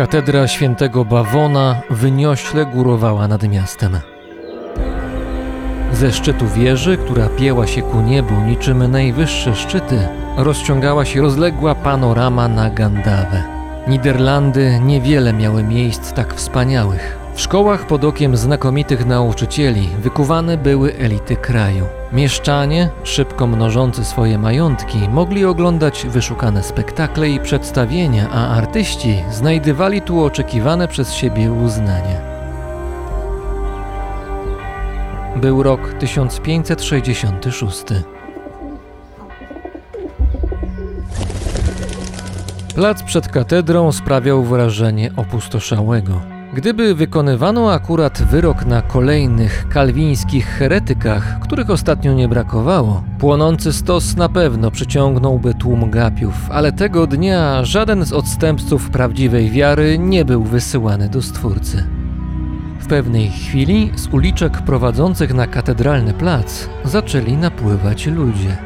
Katedra świętego Bawona wyniośle górowała nad miastem. Ze szczytu wieży, która pieła się ku niebu niczym najwyższe szczyty, rozciągała się rozległa panorama na Gandawę. Niderlandy niewiele miały miejsc tak wspaniałych. W szkołach pod okiem znakomitych nauczycieli wykuwane były elity kraju. Mieszczanie, szybko mnożący swoje majątki, mogli oglądać wyszukane spektakle i przedstawienia, a artyści znajdywali tu oczekiwane przez siebie uznanie. Był rok 1566. Plac przed katedrą sprawiał wrażenie opustoszałego. Gdyby wykonywano akurat wyrok na kolejnych kalwińskich heretykach, których ostatnio nie brakowało, płonący stos na pewno przyciągnąłby tłum gapiów, ale tego dnia żaden z odstępców prawdziwej wiary nie był wysyłany do Stwórcy. W pewnej chwili z uliczek prowadzących na katedralny plac zaczęli napływać ludzie.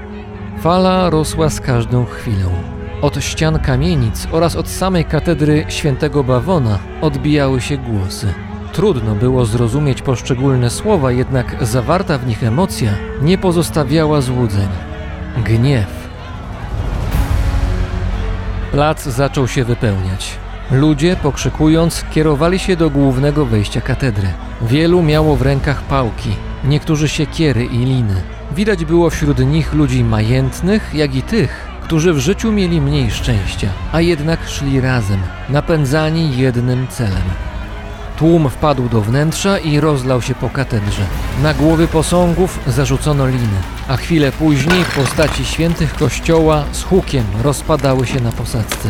Fala rosła z każdą chwilą. Od ścian kamienic oraz od samej katedry świętego Bawona odbijały się głosy. Trudno było zrozumieć poszczególne słowa, jednak zawarta w nich emocja nie pozostawiała złudzeń. Gniew. Plac zaczął się wypełniać. Ludzie, pokrzykując, kierowali się do głównego wejścia katedry. Wielu miało w rękach pałki, niektórzy siekiery i liny. Widać było wśród nich ludzi majętnych, jak i tych, którzy w życiu mieli mniej szczęścia, a jednak szli razem, napędzani jednym celem. Tłum wpadł do wnętrza i rozlał się po katedrze. Na głowy posągów zarzucono liny, a chwilę później postaci świętych kościoła z hukiem rozpadały się na posadzce.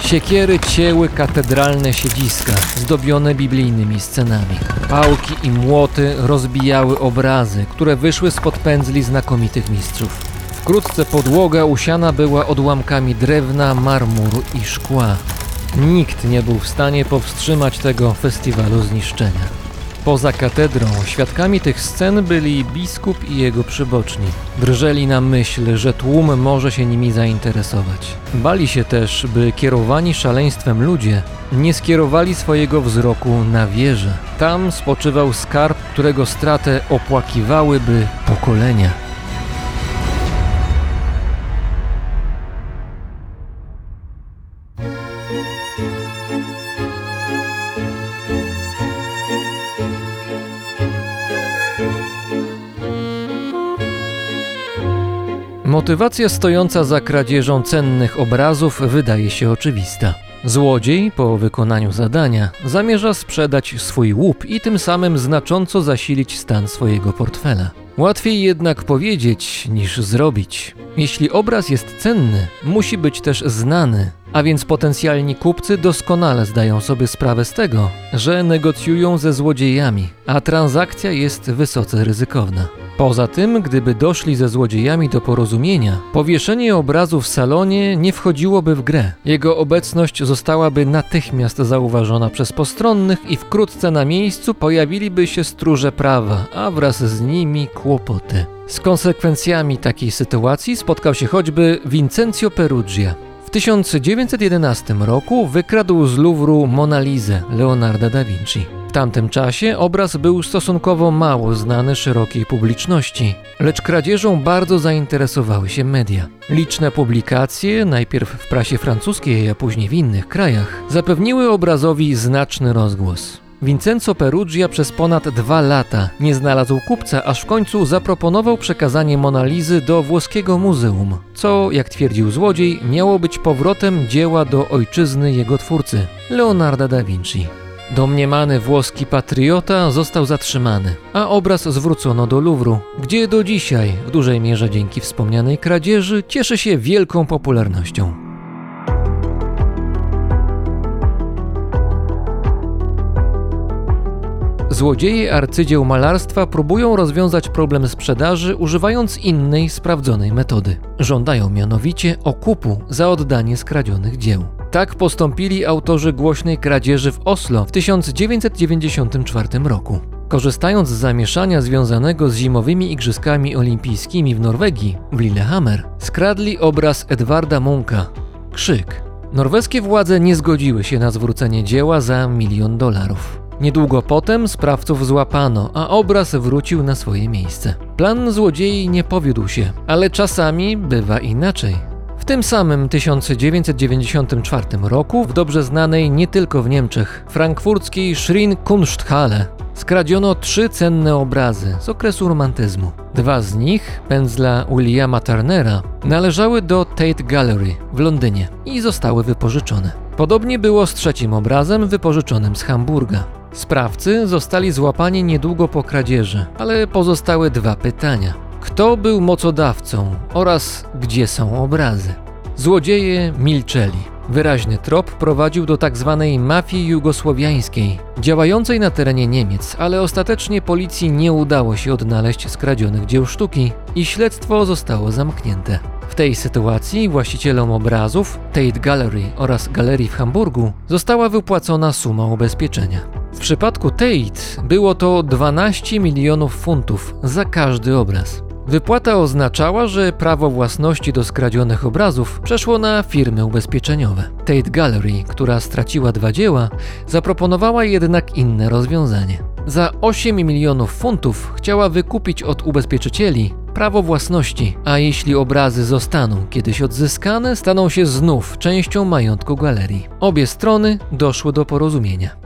Siekiery cięły katedralne siedziska, zdobione biblijnymi scenami. Pałki i młoty rozbijały obrazy, które wyszły spod pędzli znakomitych mistrzów. Wkrótce podłoga usiana była odłamkami drewna, marmuru i szkła. Nikt nie był w stanie powstrzymać tego festiwalu zniszczenia. Poza katedrą świadkami tych scen byli biskup i jego przyboczni. Drżeli na myśl, że tłum może się nimi zainteresować. Bali się też, by kierowani szaleństwem ludzie nie skierowali swojego wzroku na wieżę. Tam spoczywał skarb, którego stratę opłakiwałyby pokolenia. Motywacja stojąca za kradzieżą cennych obrazów wydaje się oczywista. Złodziej po wykonaniu zadania zamierza sprzedać swój łup i tym samym znacząco zasilić stan swojego portfela. Łatwiej jednak powiedzieć niż zrobić. Jeśli obraz jest cenny, musi być też znany, a więc potencjalni kupcy doskonale zdają sobie sprawę z tego, że negocjują ze złodziejami, a transakcja jest wysoce ryzykowna. Poza tym, gdyby doszli ze złodziejami do porozumienia, powieszenie obrazu w salonie nie wchodziłoby w grę. Jego obecność zostałaby natychmiast zauważona przez postronnych i wkrótce na miejscu pojawiliby się stróże prawa, a wraz z nimi kłopoty. Z konsekwencjami takiej sytuacji spotkał się choćby Vincenzo Perugia. W 1911 roku wykradł z Louvru Mona Lizę Leonarda da Vinci tamtym czasie obraz był stosunkowo mało znany szerokiej publiczności, lecz kradzieżą bardzo zainteresowały się media. Liczne publikacje, najpierw w prasie francuskiej, a później w innych krajach, zapewniły obrazowi znaczny rozgłos. Vincenzo Perugia przez ponad dwa lata nie znalazł kupca, aż w końcu zaproponował przekazanie Monalizy do włoskiego muzeum, co, jak twierdził złodziej, miało być powrotem dzieła do ojczyzny jego twórcy, Leonarda da Vinci. Domniemany włoski patriota został zatrzymany, a obraz zwrócono do Louvru, gdzie do dzisiaj, w dużej mierze dzięki wspomnianej kradzieży, cieszy się wielką popularnością. Złodzieje arcydzieł malarstwa próbują rozwiązać problem sprzedaży używając innej, sprawdzonej metody. Żądają mianowicie okupu za oddanie skradzionych dzieł. Tak postąpili autorzy głośnej kradzieży w Oslo w 1994 roku. Korzystając z zamieszania związanego z zimowymi igrzyskami olimpijskimi w Norwegii, w Lillehammer, skradli obraz Edwarda Munka Krzyk. Norweskie władze nie zgodziły się na zwrócenie dzieła za milion dolarów. Niedługo potem sprawców złapano, a obraz wrócił na swoje miejsce. Plan złodziei nie powiódł się, ale czasami bywa inaczej. Tym samym 1994 roku w dobrze znanej nie tylko w Niemczech frankfurckiej Schrin Kunsthalle skradziono trzy cenne obrazy z okresu romantyzmu. Dwa z nich, pędzla Williama Turnera, należały do Tate Gallery w Londynie i zostały wypożyczone. Podobnie było z trzecim obrazem wypożyczonym z Hamburga. Sprawcy zostali złapani niedługo po kradzieży, ale pozostały dwa pytania. Kto był mocodawcą oraz gdzie są obrazy? Złodzieje milczeli. Wyraźny trop prowadził do tzw. Tak mafii jugosłowiańskiej, działającej na terenie Niemiec, ale ostatecznie policji nie udało się odnaleźć skradzionych dzieł sztuki i śledztwo zostało zamknięte. W tej sytuacji właścicielom obrazów Tate Gallery oraz galerii w Hamburgu została wypłacona suma ubezpieczenia. W przypadku Tate było to 12 milionów funtów za każdy obraz. Wypłata oznaczała, że prawo własności do skradzionych obrazów przeszło na firmy ubezpieczeniowe. Tate Gallery, która straciła dwa dzieła, zaproponowała jednak inne rozwiązanie. Za 8 milionów funtów chciała wykupić od ubezpieczycieli prawo własności, a jeśli obrazy zostaną kiedyś odzyskane, staną się znów częścią majątku galerii. Obie strony doszły do porozumienia.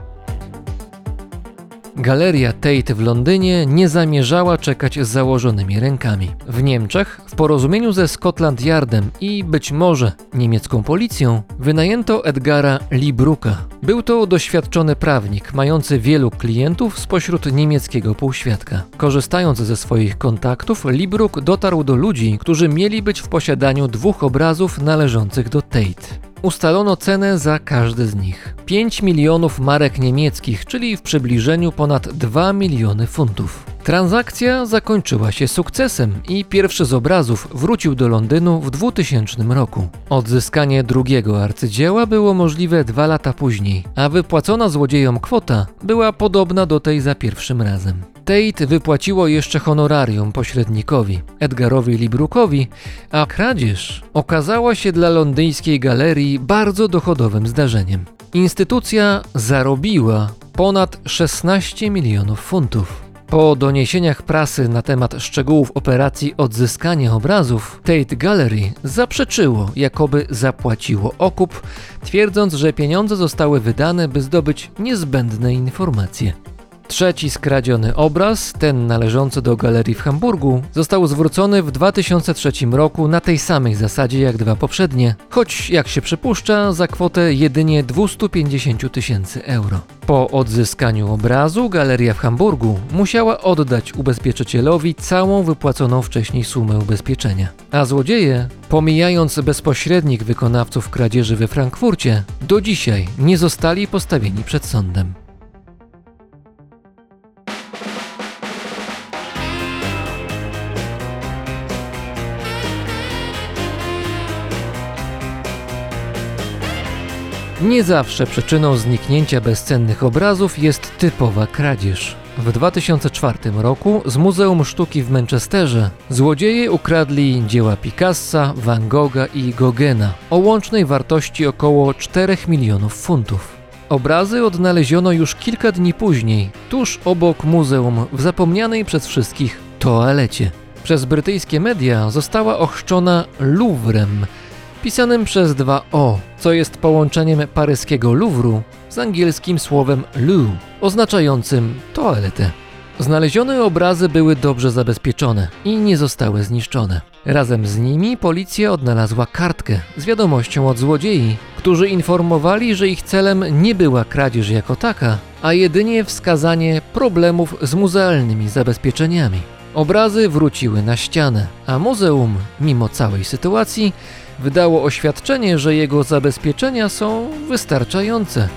Galeria Tate w Londynie nie zamierzała czekać z założonymi rękami. W Niemczech, w porozumieniu ze Scotland Yardem i być może niemiecką policją, wynajęto Edgara Libruka. Był to doświadczony prawnik, mający wielu klientów spośród niemieckiego półświadka. Korzystając ze swoich kontaktów, Libruk dotarł do ludzi, którzy mieli być w posiadaniu dwóch obrazów należących do Tate. Ustalono cenę za każdy z nich. 5 milionów marek niemieckich, czyli w przybliżeniu ponad 2 miliony funtów. Transakcja zakończyła się sukcesem i pierwszy z obrazów wrócił do Londynu w 2000 roku. Odzyskanie drugiego arcydzieła było możliwe dwa lata później, a wypłacona złodziejom kwota była podobna do tej za pierwszym razem. Tate wypłaciło jeszcze honorarium pośrednikowi, Edgarowi Librukowi, a kradzież okazała się dla londyńskiej galerii bardzo dochodowym zdarzeniem. Instytucja zarobiła ponad 16 milionów funtów. Po doniesieniach prasy na temat szczegółów operacji odzyskania obrazów, Tate Gallery zaprzeczyło, jakoby zapłaciło okup, twierdząc, że pieniądze zostały wydane, by zdobyć niezbędne informacje. Trzeci skradziony obraz, ten należący do galerii w Hamburgu, został zwrócony w 2003 roku na tej samej zasadzie jak dwa poprzednie, choć jak się przypuszcza za kwotę jedynie 250 tysięcy euro. Po odzyskaniu obrazu galeria w Hamburgu musiała oddać ubezpieczycielowi całą wypłaconą wcześniej sumę ubezpieczenia. A złodzieje, pomijając bezpośrednich wykonawców kradzieży we Frankfurcie, do dzisiaj nie zostali postawieni przed sądem. Nie zawsze przyczyną zniknięcia bezcennych obrazów jest typowa kradzież. W 2004 roku z Muzeum Sztuki w Manchesterze złodzieje ukradli dzieła Picassa, Van Gogha i Gogena o łącznej wartości około 4 milionów funtów. Obrazy odnaleziono już kilka dni później, tuż obok muzeum w zapomnianej przez wszystkich toalecie. Przez brytyjskie media została ochrzczona Louvrem, pisanym przez dwa O, co jest połączeniem paryskiego Louvru z angielskim słowem Lou. oznaczającym toaletę. Znalezione obrazy były dobrze zabezpieczone i nie zostały zniszczone. Razem z nimi policja odnalazła kartkę z wiadomością od złodziei, którzy informowali, że ich celem nie była kradzież jako taka, a jedynie wskazanie problemów z muzealnymi zabezpieczeniami. Obrazy wróciły na ścianę, a muzeum, mimo całej sytuacji, wydało oświadczenie, że jego zabezpieczenia są wystarczające.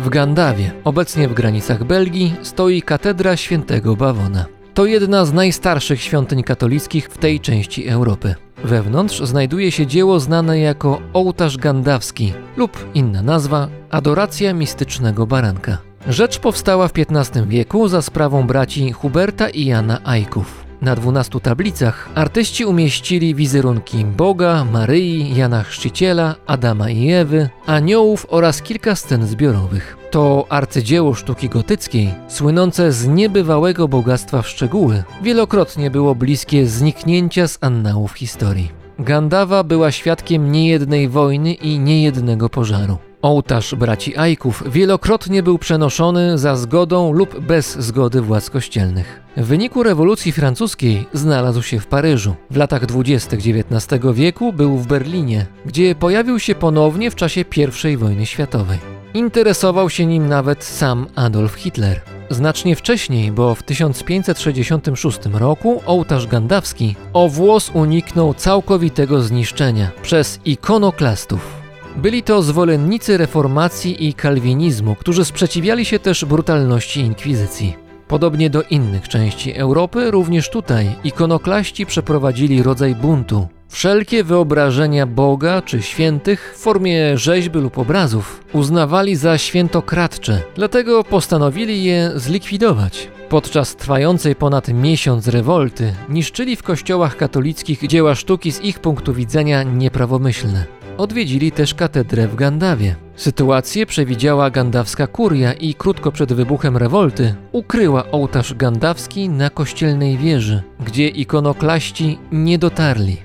W Gandawie, obecnie w granicach Belgii, stoi katedra świętego Bawona. To jedna z najstarszych świątyń katolickich w tej części Europy. Wewnątrz znajduje się dzieło znane jako ołtarz gandawski lub inna nazwa adoracja mistycznego baranka. Rzecz powstała w XV wieku za sprawą braci Huberta i Jana Ajków. Na dwunastu tablicach artyści umieścili wizerunki Boga, Maryi, Jana Chrzciciela, Adama i Ewy, aniołów oraz kilka scen zbiorowych. To arcydzieło sztuki gotyckiej, słynące z niebywałego bogactwa w szczegóły, wielokrotnie było bliskie zniknięcia z annałów historii. Gandawa była świadkiem niejednej wojny i niejednego pożaru. Ołtarz braci Ajków wielokrotnie był przenoszony za zgodą lub bez zgody władz kościelnych. W wyniku rewolucji francuskiej znalazł się w Paryżu. W latach dwudziestych XIX wieku był w Berlinie, gdzie pojawił się ponownie w czasie I wojny światowej. Interesował się nim nawet sam Adolf Hitler. Znacznie wcześniej, bo w 1566 roku ołtarz gandawski o włos uniknął całkowitego zniszczenia przez ikonoklastów. Byli to zwolennicy reformacji i kalwinizmu, którzy sprzeciwiali się też brutalności inkwizycji. Podobnie do innych części Europy, również tutaj ikonoklaści przeprowadzili rodzaj buntu. Wszelkie wyobrażenia Boga czy świętych w formie rzeźby lub obrazów uznawali za świętokradcze, dlatego postanowili je zlikwidować. Podczas trwającej ponad miesiąc rewolty niszczyli w kościołach katolickich dzieła sztuki z ich punktu widzenia nieprawomyślne. Odwiedzili też katedrę w Gandawie. Sytuację przewidziała gandawska kuria i krótko przed wybuchem rewolty ukryła ołtarz gandawski na kościelnej wieży, gdzie ikonoklaści nie dotarli.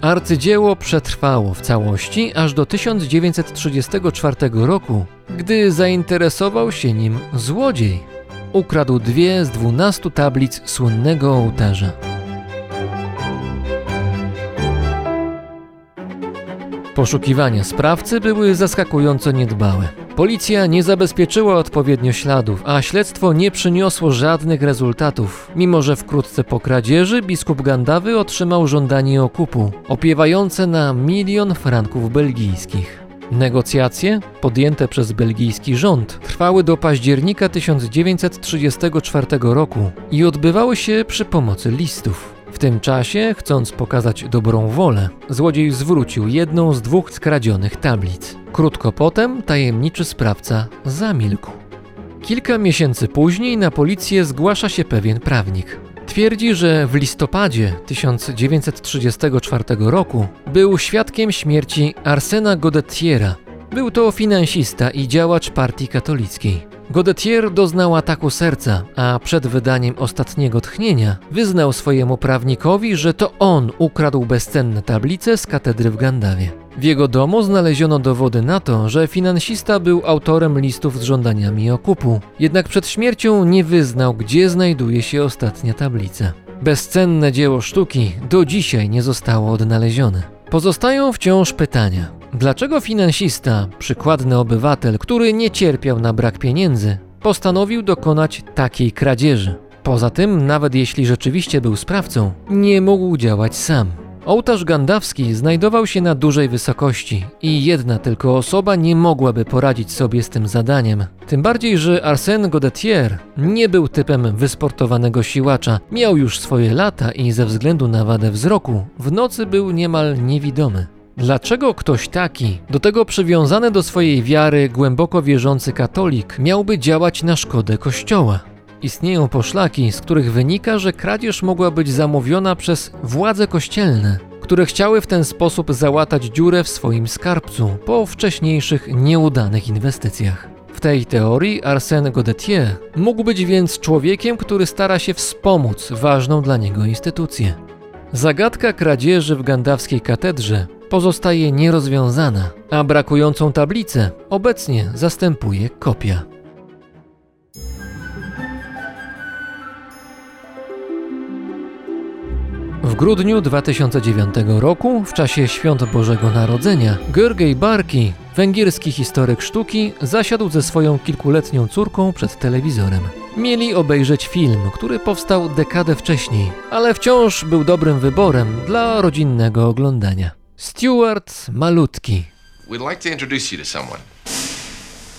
Arcydzieło przetrwało w całości aż do 1934 roku, gdy zainteresował się nim złodziej. Ukradł dwie z dwunastu tablic słynnego ołtarza. Poszukiwania sprawcy były zaskakująco niedbałe. Policja nie zabezpieczyła odpowiednio śladów, a śledztwo nie przyniosło żadnych rezultatów, mimo że wkrótce po kradzieży biskup Gandawy otrzymał żądanie okupu, opiewające na milion franków belgijskich. Negocjacje, podjęte przez belgijski rząd, trwały do października 1934 roku i odbywały się przy pomocy listów. W tym czasie, chcąc pokazać dobrą wolę, złodziej zwrócił jedną z dwóch skradzionych tablic. Krótko potem tajemniczy sprawca zamilkł. Kilka miesięcy później na policję zgłasza się pewien prawnik. Twierdzi, że w listopadzie 1934 roku był świadkiem śmierci Arsena Godetiera. Był to finansista i działacz partii katolickiej. Godetier doznał ataku serca, a przed wydaniem ostatniego tchnienia wyznał swojemu prawnikowi, że to on ukradł bezcenne tablice z katedry w Gandawie. W jego domu znaleziono dowody na to, że finansista był autorem listów z żądaniami okupu, jednak przed śmiercią nie wyznał, gdzie znajduje się ostatnia tablica. Bezcenne dzieło sztuki do dzisiaj nie zostało odnalezione. Pozostają wciąż pytania. Dlaczego finansista, przykładny obywatel, który nie cierpiał na brak pieniędzy, postanowił dokonać takiej kradzieży? Poza tym, nawet jeśli rzeczywiście był sprawcą, nie mógł działać sam. Ołtarz gandawski znajdował się na dużej wysokości i jedna tylko osoba nie mogłaby poradzić sobie z tym zadaniem. Tym bardziej, że Arsène Godetier nie był typem wysportowanego siłacza, miał już swoje lata i ze względu na wadę wzroku w nocy był niemal niewidomy. Dlaczego ktoś taki, do tego przywiązany do swojej wiary, głęboko wierzący katolik, miałby działać na szkodę Kościoła? Istnieją poszlaki, z których wynika, że kradzież mogła być zamówiona przez władze kościelne, które chciały w ten sposób załatać dziurę w swoim skarbcu po wcześniejszych nieudanych inwestycjach. W tej teorii Arsène Godetier mógł być więc człowiekiem, który stara się wspomóc ważną dla niego instytucję. Zagadka kradzieży w gandawskiej katedrze pozostaje nierozwiązana, a brakującą tablicę obecnie zastępuje kopia. W grudniu 2009 roku, w czasie Świąt Bożego Narodzenia, Görgej Barki, węgierski historyk sztuki, zasiadł ze swoją kilkuletnią córką przed telewizorem. Mieli obejrzeć film, który powstał dekadę wcześniej, ale wciąż był dobrym wyborem dla rodzinnego oglądania. Stuart Malutki. We'd like to introduce you to someone.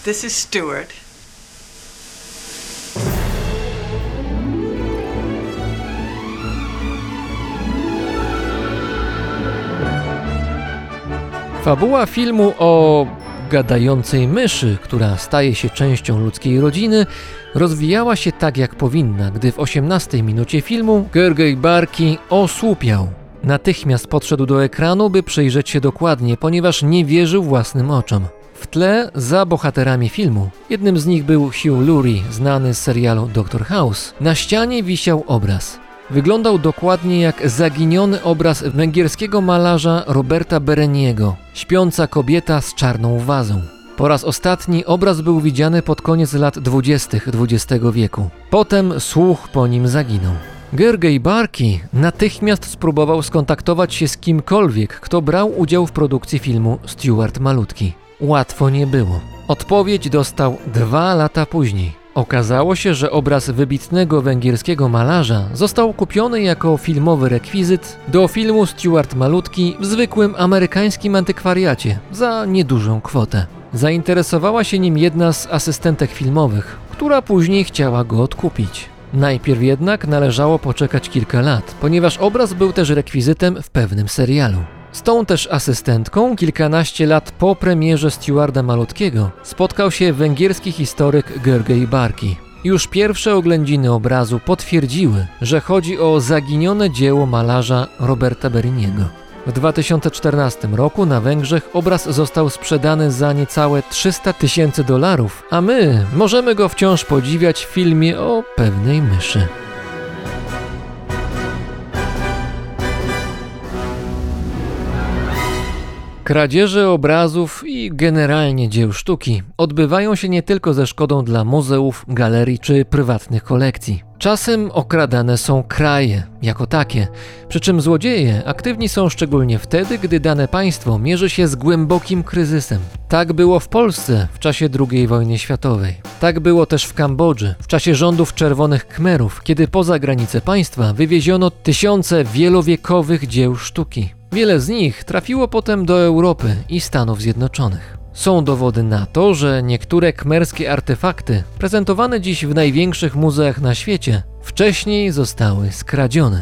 This is Stuart. Fabuła filmu o gadającej myszy, która staje się częścią ludzkiej rodziny, rozwijała się tak jak powinna, gdy w 18 minucie filmu Gergej Barki osłupiał. Natychmiast podszedł do ekranu, by przyjrzeć się dokładnie, ponieważ nie wierzył własnym oczom. W tle, za bohaterami filmu, jednym z nich był Hugh Laurie, znany z serialu Doctor House, na ścianie wisiał obraz. Wyglądał dokładnie jak zaginiony obraz węgierskiego malarza Roberta Bereniego, śpiąca kobieta z czarną wazą. Po raz ostatni obraz był widziany pod koniec lat 20. XX wieku. Potem słuch po nim zaginął. Gergej Barki natychmiast spróbował skontaktować się z kimkolwiek, kto brał udział w produkcji filmu Stuart Malutki. Łatwo nie było. Odpowiedź dostał dwa lata później. Okazało się, że obraz wybitnego węgierskiego malarza został kupiony jako filmowy rekwizyt do filmu Stuart Malutki w zwykłym amerykańskim antykwariacie za niedużą kwotę. Zainteresowała się nim jedna z asystentek filmowych, która później chciała go odkupić. Najpierw jednak należało poczekać kilka lat, ponieważ obraz był też rekwizytem w pewnym serialu. Z tą też asystentką kilkanaście lat po premierze Stewarda Malutkiego spotkał się węgierski historyk Gergej Barki. Już pierwsze oględziny obrazu potwierdziły, że chodzi o zaginione dzieło malarza Roberta Beriniego. W 2014 roku na Węgrzech obraz został sprzedany za niecałe 300 tysięcy dolarów, a my możemy go wciąż podziwiać w filmie o pewnej myszy. Kradzieże obrazów i generalnie dzieł sztuki odbywają się nie tylko ze szkodą dla muzeów, galerii czy prywatnych kolekcji. Czasem okradane są kraje jako takie, przy czym złodzieje aktywni są szczególnie wtedy, gdy dane państwo mierzy się z głębokim kryzysem. Tak było w Polsce w czasie II wojny światowej. Tak było też w Kambodży w czasie rządów czerwonych Khmerów, kiedy poza granice państwa wywieziono tysiące wielowiekowych dzieł sztuki. Wiele z nich trafiło potem do Europy i Stanów Zjednoczonych. Są dowody na to, że niektóre kmerskie artefakty, prezentowane dziś w największych muzeach na świecie, wcześniej zostały skradzione.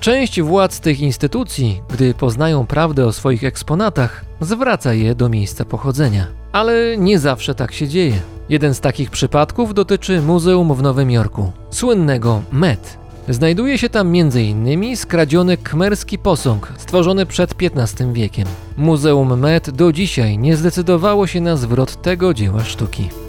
Część władz tych instytucji, gdy poznają prawdę o swoich eksponatach, zwraca je do miejsca pochodzenia. Ale nie zawsze tak się dzieje. Jeden z takich przypadków dotyczy muzeum w Nowym Jorku, słynnego Met. Znajduje się tam m.in. skradziony kmerski posąg stworzony przed XV wiekiem. Muzeum Met do dzisiaj nie zdecydowało się na zwrot tego dzieła sztuki.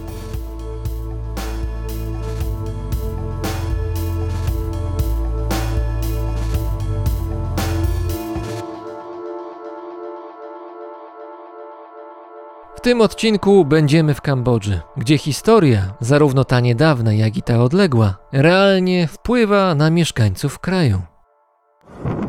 Tym odcinku będziemy w Kambodży, gdzie historia, zarówno ta niedawna, jak i ta odległa, realnie wpływa na mieszkańców kraju. "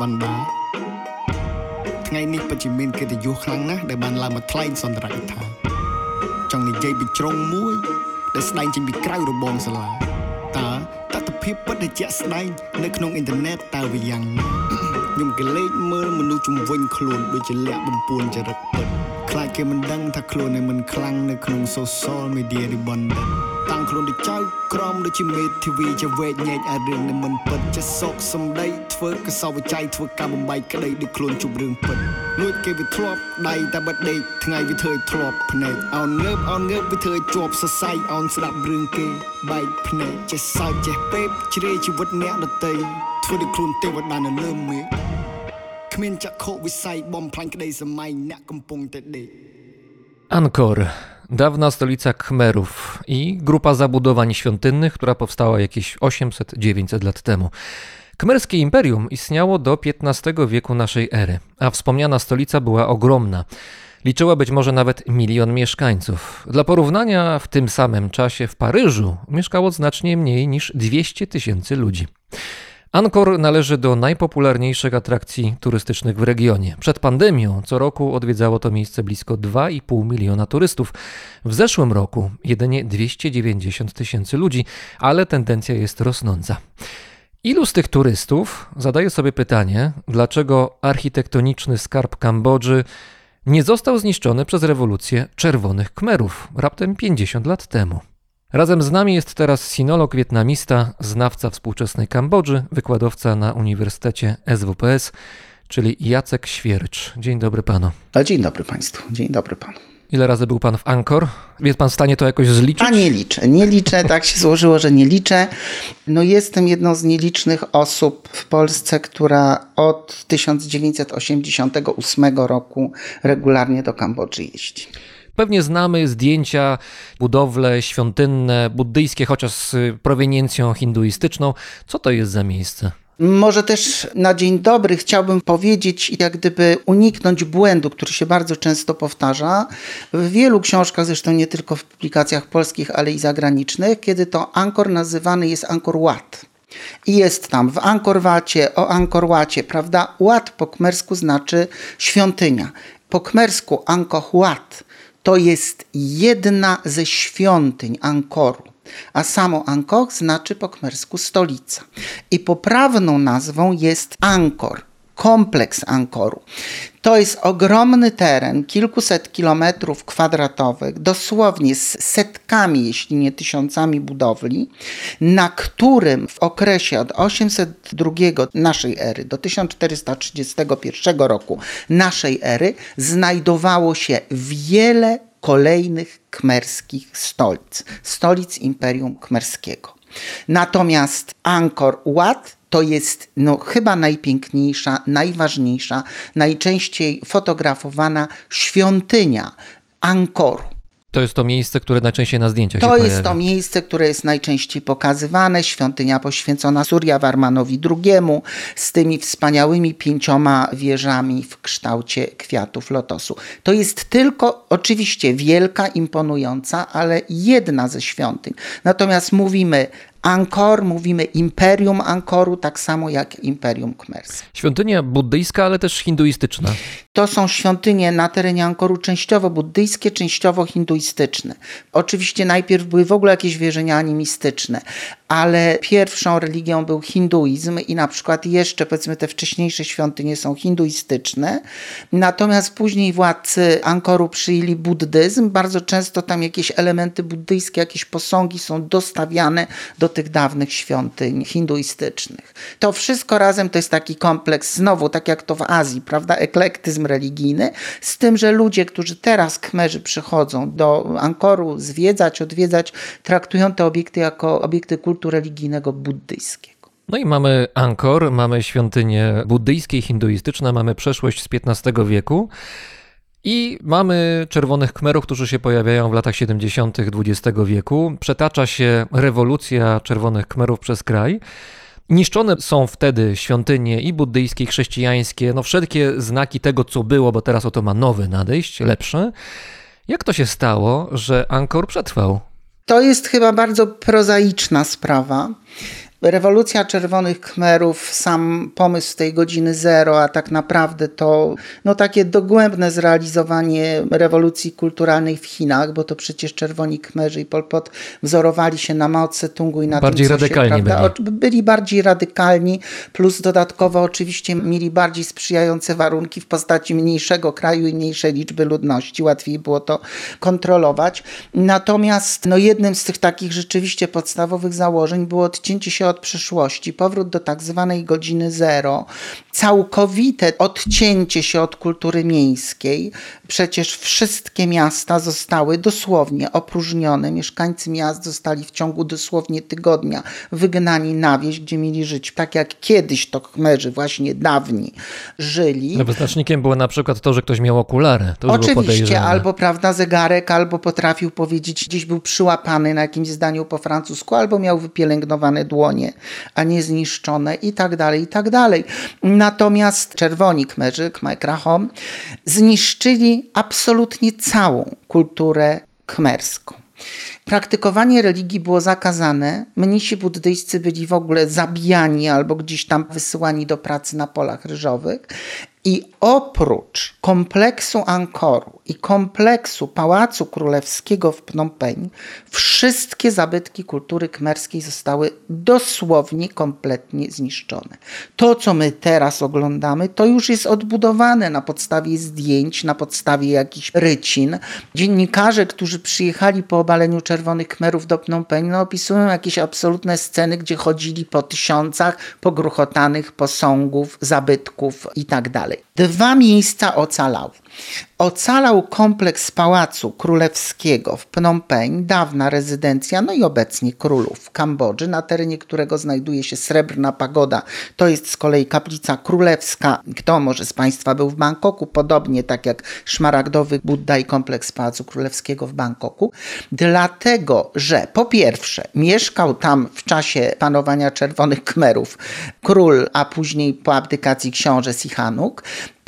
បាទវណ្ដាថ្ងៃនេះពិតជាមានកិត្តិយសខ្លាំងណាស់ដែលបានឡើងមកថ្លែងសន្ទរកថាចង់និយាយពីជ្រុងមួយដែលស្ដែងចេញពីក្រៅរបងសាលាតើតតិភាពពិតដែលជាក់ស្ដែងនៅក្នុងអ៊ីនធឺណិតតើវាយ៉ាងណាខ្ញុំក៏លេចមើលមនុស្សជំវិញខ្លួនដូចជាលាក់បំពួនចរិតពិតខ្លាចគេមិនដឹងថាខ្លួនឯងមិនខ្លាំងនៅក្នុង social media នេះបណ្ឌិតតាំង ខ្លួនដូចចៅក្រមដូចជាមេធាវីជាវែកញែកឲ្យរឿងនេះមិនពិតចេះសោកសំដីធ្វើកសោបច្ច័យធ្វើការបំបីក្តីដូចខ្លួនជប់រឿងពិតលួចគេវាធ្លាប់ដៃតែបិទដេកថ្ងៃវាធ្វើឲ្យធ្លាប់ភ្នែកអោនងើបអោនងើបវាធ្វើឲ្យជាប់សរសៃអោនស្ដាប់រឿងគេបែកភ្នែកចេះសើចចេះពេបជ្រាយជីវិតអ្នកដតីធ្វើដូចខ្លួនទេវតានៅលើមេឃគ្មានចក្ខុវិស័យបំផ្លាញក្តីសម័យអ្នកកំពុងតែដេក Angkor, dawna stolica Khmerów i grupa zabudowań świątynnych, która powstała jakieś 800-900 lat temu. Khmerskie imperium istniało do XV wieku naszej ery, a wspomniana stolica była ogromna. Liczyła być może nawet milion mieszkańców. Dla porównania, w tym samym czasie w Paryżu mieszkało znacznie mniej niż 200 tysięcy ludzi. Angkor należy do najpopularniejszych atrakcji turystycznych w regionie. Przed pandemią co roku odwiedzało to miejsce blisko 2,5 miliona turystów. W zeszłym roku jedynie 290 tysięcy ludzi, ale tendencja jest rosnąca. Ilu z tych turystów zadaje sobie pytanie, dlaczego architektoniczny skarb Kambodży nie został zniszczony przez rewolucję Czerwonych Kmerów raptem 50 lat temu? Razem z nami jest teraz sinolog wietnamista, znawca współczesnej Kambodży, wykładowca na Uniwersytecie SWPS, czyli Jacek Świercz. Dzień dobry panu. A dzień dobry Państwu, dzień dobry Panu. Ile razy był pan w Angkor? Jest pan w stanie to jakoś zliczyć? A nie liczę, nie liczę, tak się złożyło, że nie liczę. No jestem jedną z nielicznych osób w Polsce, która od 1988 roku regularnie do Kambodży jeździ. Pewnie znamy zdjęcia, budowle świątynne, buddyjskie, chociaż z proweniencją hinduistyczną. Co to jest za miejsce? Może też na dzień dobry chciałbym powiedzieć, jak gdyby uniknąć błędu, który się bardzo często powtarza w wielu książkach, zresztą nie tylko w publikacjach polskich, ale i zagranicznych, kiedy to Angkor nazywany jest Angkor Wat. I jest tam w Angkor Wacie, o Angkor Wacie, prawda? Wat po kmersku znaczy świątynia. Po kmersku Angkor Wat to jest jedna ze świątyń Angkoru. A samo Angkor znaczy po khmersku stolica. I poprawną nazwą jest Angkor, kompleks Angkoru. To jest ogromny teren, kilkuset kilometrów kwadratowych, dosłownie z setkami, jeśli nie tysiącami budowli, na którym w okresie od 802 naszej ery do 1431 roku naszej ery znajdowało się wiele kolejnych kmerskich stolic, stolic Imperium Kmerskiego. Natomiast Angkor Wat to jest no, chyba najpiękniejsza, najważniejsza, najczęściej fotografowana świątynia Angkoru. To jest to miejsce, które najczęściej na zdjęciach To się jest pojawia. to miejsce, które jest najczęściej pokazywane. Świątynia poświęcona Suryawarmanowi II z tymi wspaniałymi pięcioma wieżami w kształcie kwiatów lotosu. To jest tylko oczywiście wielka, imponująca, ale jedna ze świątyń. Natomiast mówimy Angkor, mówimy Imperium Angkoru, tak samo jak Imperium Khmerskie. Świątynia buddyjska, ale też hinduistyczna. To są świątynie na terenie Angkoru częściowo buddyjskie, częściowo hinduistyczne. Oczywiście najpierw były w ogóle jakieś wierzenia animistyczne, ale pierwszą religią był hinduizm i na przykład jeszcze powiedzmy te wcześniejsze świątynie są hinduistyczne. Natomiast później władcy Angkoru przyjęli buddyzm. Bardzo często tam jakieś elementy buddyjskie, jakieś posągi są dostawiane do tych dawnych świątyń hinduistycznych. To wszystko razem to jest taki kompleks, znowu tak jak to w Azji, prawda, eklektyzm religijny, z tym, że ludzie, którzy teraz Kmerzy przychodzą do Angkoru zwiedzać, odwiedzać, traktują te obiekty jako obiekty kultu religijnego buddyjskiego. No i mamy Angkor, mamy świątynie buddyjskie i hinduistyczne, mamy przeszłość z XV wieku i mamy czerwonych kmerów, którzy się pojawiają w latach 70. XX wieku. Przetacza się rewolucja czerwonych kmerów przez kraj. Niszczone są wtedy świątynie i buddyjskie, i chrześcijańskie, no wszelkie znaki tego, co było, bo teraz oto ma nowy nadejść, lepszy. Jak to się stało, że Angkor przetrwał? To jest chyba bardzo prozaiczna sprawa, Rewolucja Czerwonych Khmerów, sam pomysł tej godziny zero, a tak naprawdę to no, takie dogłębne zrealizowanie rewolucji kulturalnej w Chinach, bo to przecież Czerwoni Khmerzy i Pol Pot wzorowali się na Mao Tse-tungu i na Bardziej tym, radykalni się, prawda, byli. byli bardziej radykalni, plus dodatkowo oczywiście mieli bardziej sprzyjające warunki w postaci mniejszego kraju i mniejszej liczby ludności. Łatwiej było to kontrolować. Natomiast no, jednym z tych takich rzeczywiście podstawowych założeń było odcięcie się od przeszłości, powrót do tak zwanej godziny zero, całkowite odcięcie się od kultury miejskiej. Przecież wszystkie miasta zostały dosłownie opróżnione. Mieszkańcy miast zostali w ciągu dosłownie tygodnia wygnani na wieś, gdzie mieli żyć tak jak kiedyś to Khmerzy właśnie dawni żyli. No, wyznacznikiem było na przykład to, że ktoś miał okulary. To Oczywiście, albo prawda, zegarek, albo potrafił powiedzieć, gdzieś był przyłapany na jakimś zdaniu po francusku, albo miał wypielęgnowane dłonie, a nie zniszczone i tak dalej, i tak dalej. Natomiast czerwoni Khmerzy, Khmer Krahom, zniszczyli absolutnie całą kulturę khmerską. Praktykowanie religii było zakazane. Mnisi buddyjscy byli w ogóle zabijani albo gdzieś tam wysyłani do pracy na polach ryżowych. I oprócz kompleksu Ankoru i kompleksu Pałacu Królewskiego w Phnom Penh, wszystkie zabytki kultury kmerskiej zostały dosłownie kompletnie zniszczone. To, co my teraz oglądamy, to już jest odbudowane na podstawie zdjęć, na podstawie jakichś rycin. Dziennikarze, którzy przyjechali po obaleniu Czerwonych Khmerów do Phnom Penh, no, opisują jakieś absolutne sceny, gdzie chodzili po tysiącach pogruchotanych posągów, zabytków i tak. Dwa miejsca ocalały. Ocalał kompleks Pałacu Królewskiego w Phnom Penh, dawna rezydencja, no i obecnie królów Kambodży, na terenie którego znajduje się Srebrna Pagoda. To jest z kolei kaplica królewska. Kto może z Państwa był w Bangkoku? Podobnie tak jak Szmaragdowy Budda i kompleks Pałacu Królewskiego w Bangkoku. Dlatego, że po pierwsze mieszkał tam w czasie panowania Czerwonych Khmerów król, a później po abdykacji książę Sihanouk.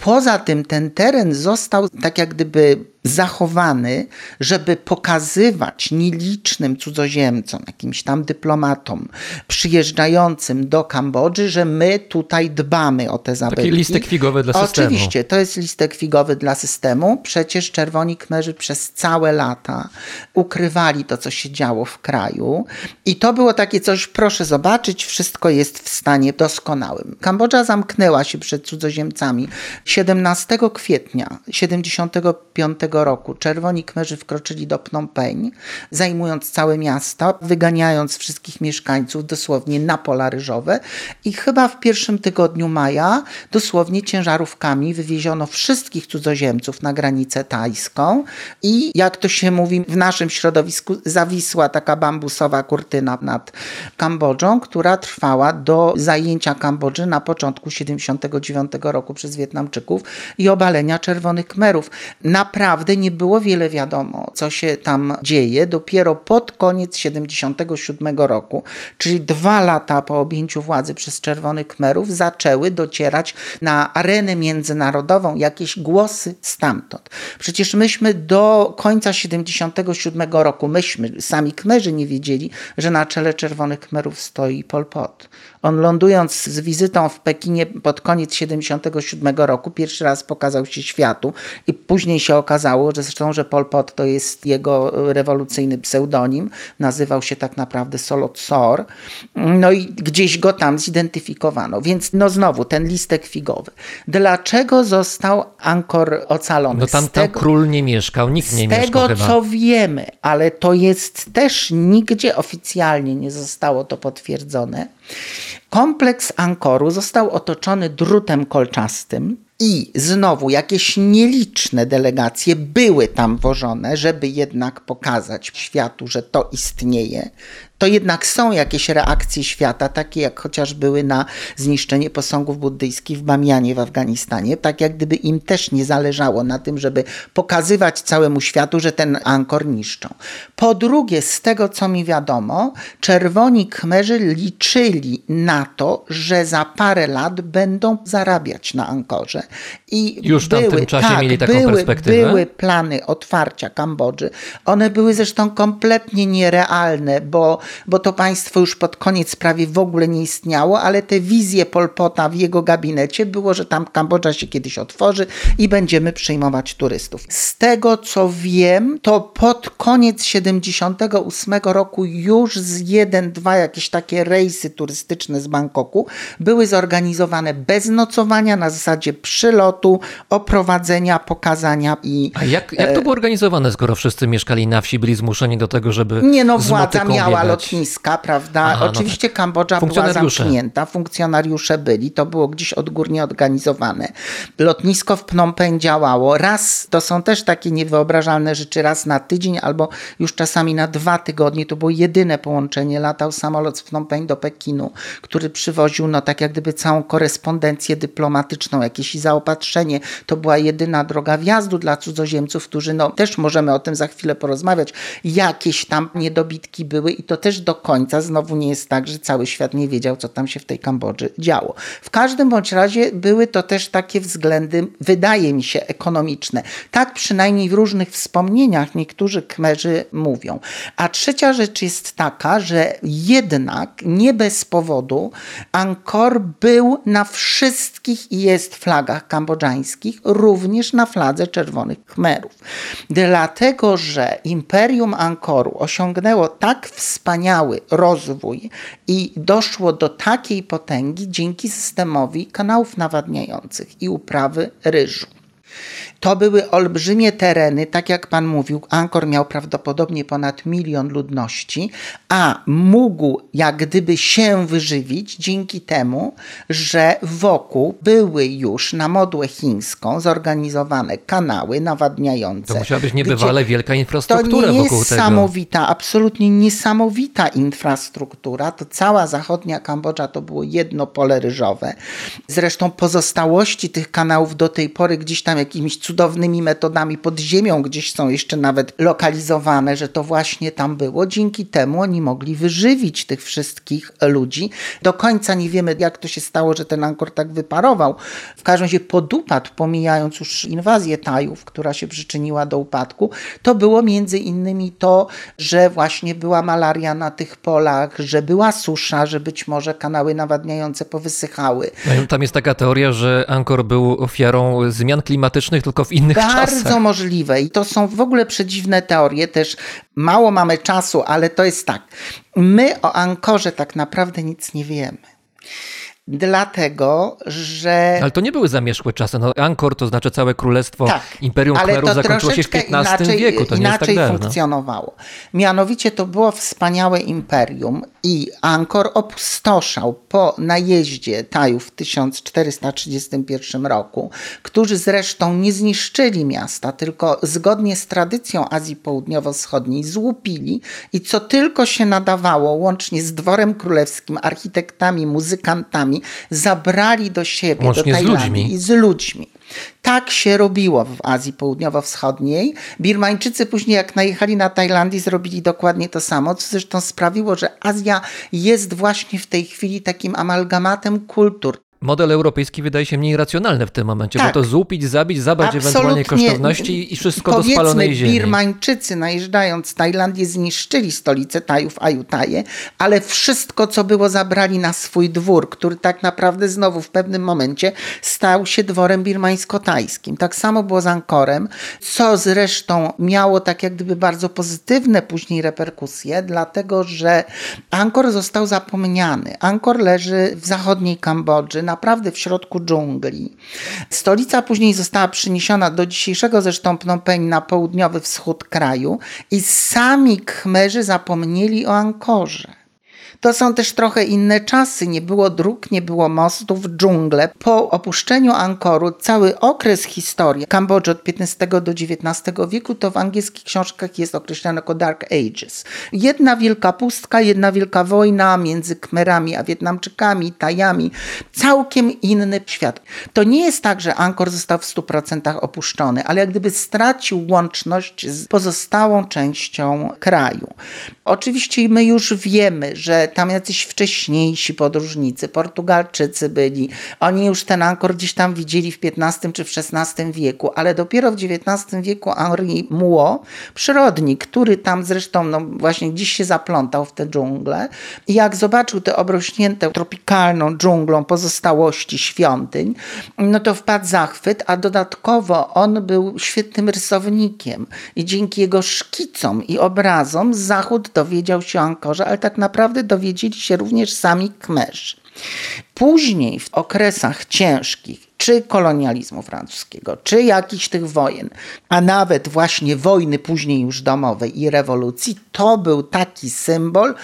Poza tym ten teren został tak jak gdyby zachowany, żeby pokazywać nielicznym cudzoziemcom, jakimś tam dyplomatom przyjeżdżającym do Kambodży, że my tutaj dbamy o te zabytki. listek figowy dla systemu. Oczywiście, to jest listek figowy dla systemu. Przecież Czerwoni Kmerzy przez całe lata ukrywali to, co się działo w kraju. I to było takie coś, proszę zobaczyć, wszystko jest w stanie doskonałym. Kambodża zamknęła się przed cudzoziemcami. 17 kwietnia 75 roku Czerwoni Kmerzy wkroczyli do Phnom Penh, zajmując całe miasto, wyganiając wszystkich mieszkańców dosłownie na pola ryżowe i chyba w pierwszym tygodniu maja dosłownie ciężarówkami wywieziono wszystkich cudzoziemców na granicę tajską i jak to się mówi w naszym środowisku zawisła taka bambusowa kurtyna nad Kambodżą, która trwała do zajęcia Kambodży na początku 79 roku przez Wietnamczyków i obalenia Czerwonych Kmerów. Naprawdę nie było wiele wiadomo, co się tam dzieje. Dopiero pod koniec 77 roku, czyli dwa lata po objęciu władzy przez Czerwonych Kmerów, zaczęły docierać na arenę międzynarodową jakieś głosy stamtąd. Przecież myśmy do końca 77 roku, myśmy, sami Kmerzy nie wiedzieli, że na czele Czerwonych Kmerów stoi Pol Pot. On lądując z wizytą w Pekinie pod koniec 77 roku, pierwszy raz pokazał się światu i później się okazało, że zresztą, że Pol Pot to jest jego rewolucyjny pseudonim, nazywał się tak naprawdę Solot Sor, no i gdzieś go tam zidentyfikowano. Więc no znowu ten listek figowy. Dlaczego został Angkor ocalony? No tam, tego- król nie mieszkał, nikt nie z mieszkał tego, chyba. co wiemy, ale to jest też nigdzie oficjalnie nie zostało to potwierdzone. Kompleks Ankoru został otoczony drutem kolczastym. I znowu jakieś nieliczne delegacje były tam wożone, żeby jednak pokazać światu, że to istnieje. To jednak są jakieś reakcje świata, takie jak chociaż były na zniszczenie posągów buddyjskich w Bamianie w Afganistanie, tak jak gdyby im też nie zależało na tym, żeby pokazywać całemu światu, że ten Ankor niszczą. Po drugie, z tego co mi wiadomo, czerwoni Khmerzy liczyli na to, że za parę lat będą zarabiać na Ankorze. I Już w tamtym czasie tak, mieli taką były, perspektywę? Były plany otwarcia Kambodży. One były zresztą kompletnie nierealne, bo bo to państwo już pod koniec prawie w ogóle nie istniało, ale te wizje Pol Pota w jego gabinecie było, że tam Kambodża się kiedyś otworzy i będziemy przyjmować turystów. Z tego co wiem, to pod koniec 78 roku już z jeden, dwa jakieś takie rejsy turystyczne z Bangkoku były zorganizowane bez nocowania na zasadzie przylotu, oprowadzenia, pokazania i A jak, jak to było organizowane, skoro wszyscy mieszkali na wsi, byli zmuszeni do tego, żeby Nie no, władza miała biegać? Lotniska, prawda? Aha, no Oczywiście tak. Kambodża była zamknięta, funkcjonariusze byli, to było gdzieś odgórnie organizowane. Lotnisko w Phnom Penh działało. Raz, to są też takie niewyobrażalne rzeczy, raz na tydzień albo już czasami na dwa tygodnie. To było jedyne połączenie. Latał samolot z Phnom Penh do Pekinu, który przywoził no tak jak gdyby całą korespondencję dyplomatyczną, jakieś zaopatrzenie. To była jedyna droga wjazdu dla cudzoziemców, którzy no też możemy o tym za chwilę porozmawiać. Jakieś tam niedobitki były i to też do końca znowu nie jest tak, że cały świat nie wiedział, co tam się w tej Kambodży działo. W każdym bądź razie były to też takie względy, wydaje mi się, ekonomiczne. Tak przynajmniej w różnych wspomnieniach niektórzy Kmerzy mówią. A trzecia rzecz jest taka, że jednak nie bez powodu Angkor był na wszystkich i jest flagach kambodżańskich, również na fladze Czerwonych Khmerów. Dlatego, że Imperium Angkoru osiągnęło tak wspaniały rozwój i doszło do takiej potęgi dzięki systemowi kanałów nawadniających i uprawy ryżu. To były olbrzymie tereny, tak jak pan mówił, Angkor miał prawdopodobnie ponad milion ludności, a mógł jak gdyby się wyżywić dzięki temu, że wokół były już na modłę chińską zorganizowane kanały nawadniające. To musiała być niebywale wielka to infrastruktura nie wokół tego. niesamowita, absolutnie niesamowita infrastruktura. To cała zachodnia Kambodża to było jedno pole ryżowe. Zresztą pozostałości tych kanałów do tej pory gdzieś tam jakimiś cudownymi metodami pod ziemią gdzieś są jeszcze nawet lokalizowane, że to właśnie tam było. Dzięki temu oni mogli wyżywić tych wszystkich ludzi. Do końca nie wiemy, jak to się stało, że ten Angkor tak wyparował. W każdym razie podupadł, pomijając już inwazję Tajów, która się przyczyniła do upadku, to było między innymi to, że właśnie była malaria na tych polach, że była susza, że być może kanały nawadniające powysychały. No, Tam jest taka teoria, że Angkor był ofiarą zmian klimatycznych, tylko w innych Bardzo czasach. możliwe i to są w ogóle przedziwne teorie, też mało mamy czasu, ale to jest tak. My o Ankorze tak naprawdę nic nie wiemy. Dlatego, że Ale to nie były zamierzchłe czasy. No, Angkor to znaczy całe królestwo Tak, Imperium ale Khmerów zakończyło się w XV inaczej, wieku. To nie jest tak inaczej dawno. funkcjonowało. Mianowicie to było wspaniałe imperium i Angkor opustoszał po najeździe Tajów w 1431 roku, którzy zresztą nie zniszczyli miasta, tylko zgodnie z tradycją Azji Południowo-Wschodniej złupili i co tylko się nadawało, łącznie z dworem królewskim, architektami, muzykantami, zabrali do siebie, Łącznie do z Tajlandii ludźmi. i z ludźmi. Tak się robiło w Azji Południowo-Wschodniej. Birmańczycy później, jak najechali na Tajlandię, zrobili dokładnie to samo, co zresztą sprawiło, że Azja jest właśnie w tej chwili takim amalgamatem kultur. Model europejski wydaje się mniej racjonalny w tym momencie, Tak. bo to złupić, zabić, zabrać ewentualnie Absolutnie. kosztowności i wszystko do Powiedzmy, spalonej ziemi. Birmańczycy najeżdżając Tajlandię zniszczyli stolicę Tajów Ajutaje, ale wszystko, co było, zabrali na swój dwór, który tak naprawdę znowu w pewnym momencie stał się dworem birmańsko-tajskim. Tak samo było z Angkorem, co zresztą miało tak jak gdyby bardzo pozytywne później reperkusje, dlatego że Angkor został zapomniany. Angkor leży w zachodniej Kambodży, naprawdę w środku dżungli. Stolica później została przeniesiona do dzisiejszego zresztą Phnom Penh na południowy wschód kraju i sami Khmerzy zapomnieli o Angkorze. To są też trochę inne czasy. Nie było dróg, nie było mostów, dżungle. Po opuszczeniu Angkoru cały okres historii Kambodży od XV do XIX wieku to w angielskich książkach jest określane jako Dark Ages. Jedna wielka pustka, jedna wielka wojna między Khmerami a Wietnamczykami, Tajami. Całkiem inny świat. To nie jest tak, że Angkor został w 100% opuszczony, ale jak gdyby stracił łączność z pozostałą częścią kraju. Oczywiście my już wiemy, że tam jacyś wcześniejsi podróżnicy, Portugalczycy byli. Oni już ten Angkor gdzieś tam widzieli w XV czy w XVI wieku, ale dopiero w XIX wieku Henri Muo, przyrodnik, który tam zresztą no, właśnie gdzieś się zaplątał w tę dżunglę jak zobaczył tę obrośniętą tropikalną dżunglą pozostałości świątyń, no to wpadł zachwyt, a dodatkowo on był świetnym rysownikiem i dzięki jego szkicom i obrazom Zachód dowiedział się o Ankorze, ale tak naprawdę dowiedzieli się również sami Kmerzy. Później w okresach ciężkich, czy kolonializmu francuskiego, czy jakichś tych wojen, a nawet właśnie wojny później już domowej i rewolucji, to był taki symbol,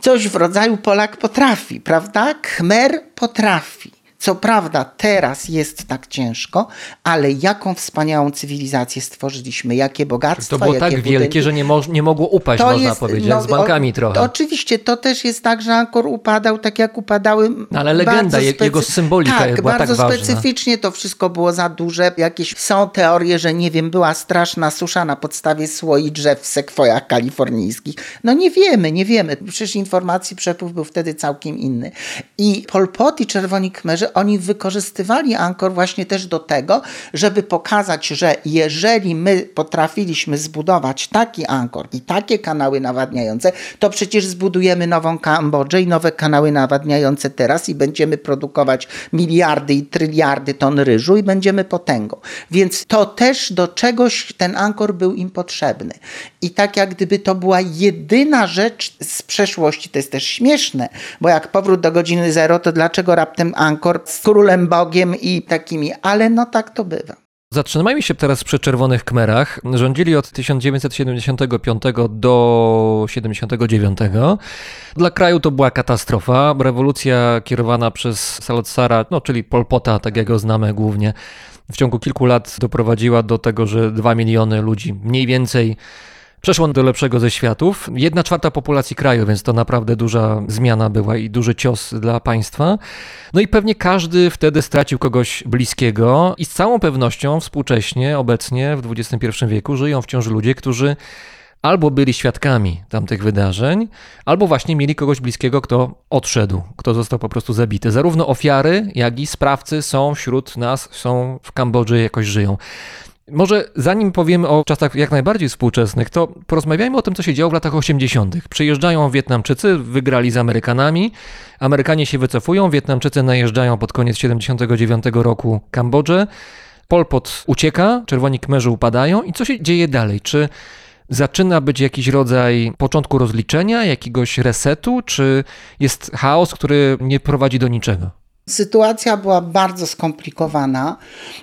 coś w rodzaju Polak potrafi, prawda? Khmer potrafi. Co prawda teraz jest tak ciężko, ale jaką wspaniałą cywilizację stworzyliśmy, jakie bogactwo, To było tak budynki. wielkie, że nie, mo- nie mogło upaść, To można jest, powiedzieć, no, z bankami o, trochę. Oczywiście, to też jest tak, że Angkor upadał tak jak upadały. No, ale legenda, jego symbolika tak, była tak bardzo ważna. specyficznie to wszystko było za duże. Jakieś są teorie, że nie wiem, była straszna susza na podstawie słoi drzew w sekwojach kalifornijskich. No nie wiemy, nie wiemy. Przecież informacji przepływ był wtedy całkiem inny. I Pol Pot i Czerwoni Kmerzy, oni wykorzystywali Angkor właśnie też do tego, żeby pokazać, że jeżeli my potrafiliśmy zbudować taki Angkor i takie kanały nawadniające, to przecież zbudujemy nową Kambodżę i nowe kanały nawadniające teraz i będziemy produkować miliardy i tryliardy ton ryżu i będziemy potęgą. Więc to też do czegoś ten Angkor był im potrzebny. I tak jak gdyby to była jedyna rzecz z przeszłości, to jest też śmieszne, bo jak powrót do godziny zero, to dlaczego raptem Angkor z królem Bogiem i takimi, ale no tak to bywa. Zatrzymajmy się teraz przy Czerwonych Kmerach. Rządzili od 1975 do 79. Dla kraju to była katastrofa. Rewolucja kierowana przez Salotsara, no, czyli Pol Pota, tak jak go znamy głównie, w ciągu kilku lat doprowadziła do tego, że 2 miliony ludzi mniej więcej przeszło do lepszego ze światów. Jedna czwarta populacji kraju, więc to naprawdę duża zmiana była i duży cios dla państwa. No i pewnie każdy wtedy stracił kogoś bliskiego i z całą pewnością współcześnie, obecnie w XXI wieku żyją wciąż ludzie, którzy albo byli świadkami tamtych wydarzeń, albo właśnie mieli kogoś bliskiego, kto odszedł, kto został po prostu zabity. Zarówno ofiary, jak i sprawcy są wśród nas, są w Kambodży, jakoś żyją. Może zanim powiemy o czasach jak najbardziej współczesnych, to porozmawiajmy o tym, co się działo w latach 80. Przyjeżdżają Wietnamczycy, wygrali z Amerykanami, Amerykanie się wycofują, Wietnamczycy najeżdżają pod koniec 79 roku Kambodżę, Pol Pot ucieka, Czerwoni Kmerzy upadają i co się dzieje dalej? Czy zaczyna być jakiś rodzaj początku rozliczenia, jakiegoś resetu, czy jest chaos, który nie prowadzi do niczego? Sytuacja była bardzo skomplikowana.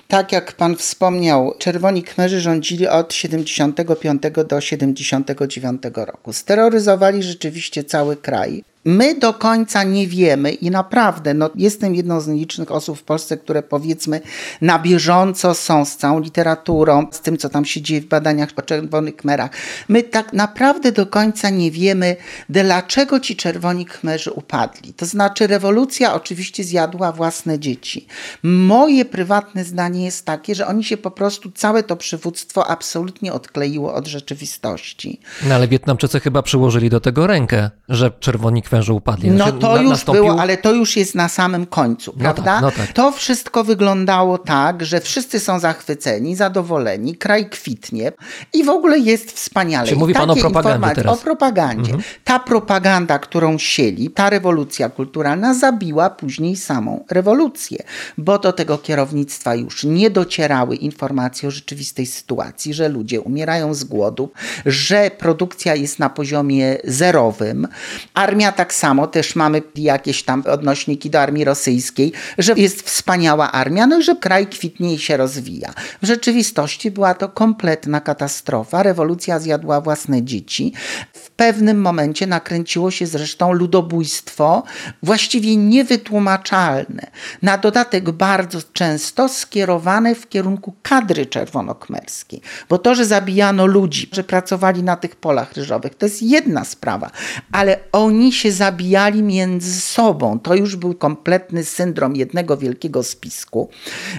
Tak jak pan wspomniał, Czerwoni Kmerzy rządzili od 75 do 79 roku. Steroryzowali rzeczywiście cały kraj. My do końca nie wiemy i naprawdę, no, jestem jedną z nielicznych osób w Polsce, które powiedzmy na bieżąco są z całą literaturą, z tym, co tam się dzieje w badaniach o czerwonych kmerach. My tak naprawdę do końca nie wiemy, dlaczego ci czerwoni kmerzy upadli. To znaczy, rewolucja oczywiście zjadła własne dzieci. Moje prywatne zdanie jest takie, że oni się po prostu, całe to przywództwo absolutnie odkleiło od rzeczywistości. No ale Wietnamczycy chyba przyłożyli do tego rękę, że czerwoni kmerzy upadli. No Znaczy, to na- już nastąpił- było, ale to już jest na samym końcu, No prawda? tak, no tak. To wszystko wyglądało tak, że wszyscy są zachwyceni, zadowoleni, kraj kwitnie i w ogóle jest wspaniale. Czyli I mówi pan o propagandzie teraz. Mhm. O propagandzie. Ta propaganda, którą sieli, ta rewolucja kulturalna zabiła później samą rewolucję, bo do tego kierownictwa już nie docierały informacje o rzeczywistej sytuacji, że ludzie umierają z głodu, że produkcja jest na poziomie zerowym. Armia tak samo, też mamy jakieś tam odnośniki do armii rosyjskiej, że jest wspaniała armia, no i że kraj kwitnie i się rozwija. W rzeczywistości była to kompletna katastrofa. Rewolucja zjadła własne dzieci. W pewnym momencie nakręciło się zresztą ludobójstwo, właściwie niewytłumaczalne. Na dodatek bardzo często skierowane w kierunku kadry czerwonokmerskiej. Bo to, że zabijano ludzi, że pracowali na tych polach ryżowych, to jest jedna sprawa. Ale oni się zabijali między sobą. To już był kompletny syndrom jednego wielkiego spisku.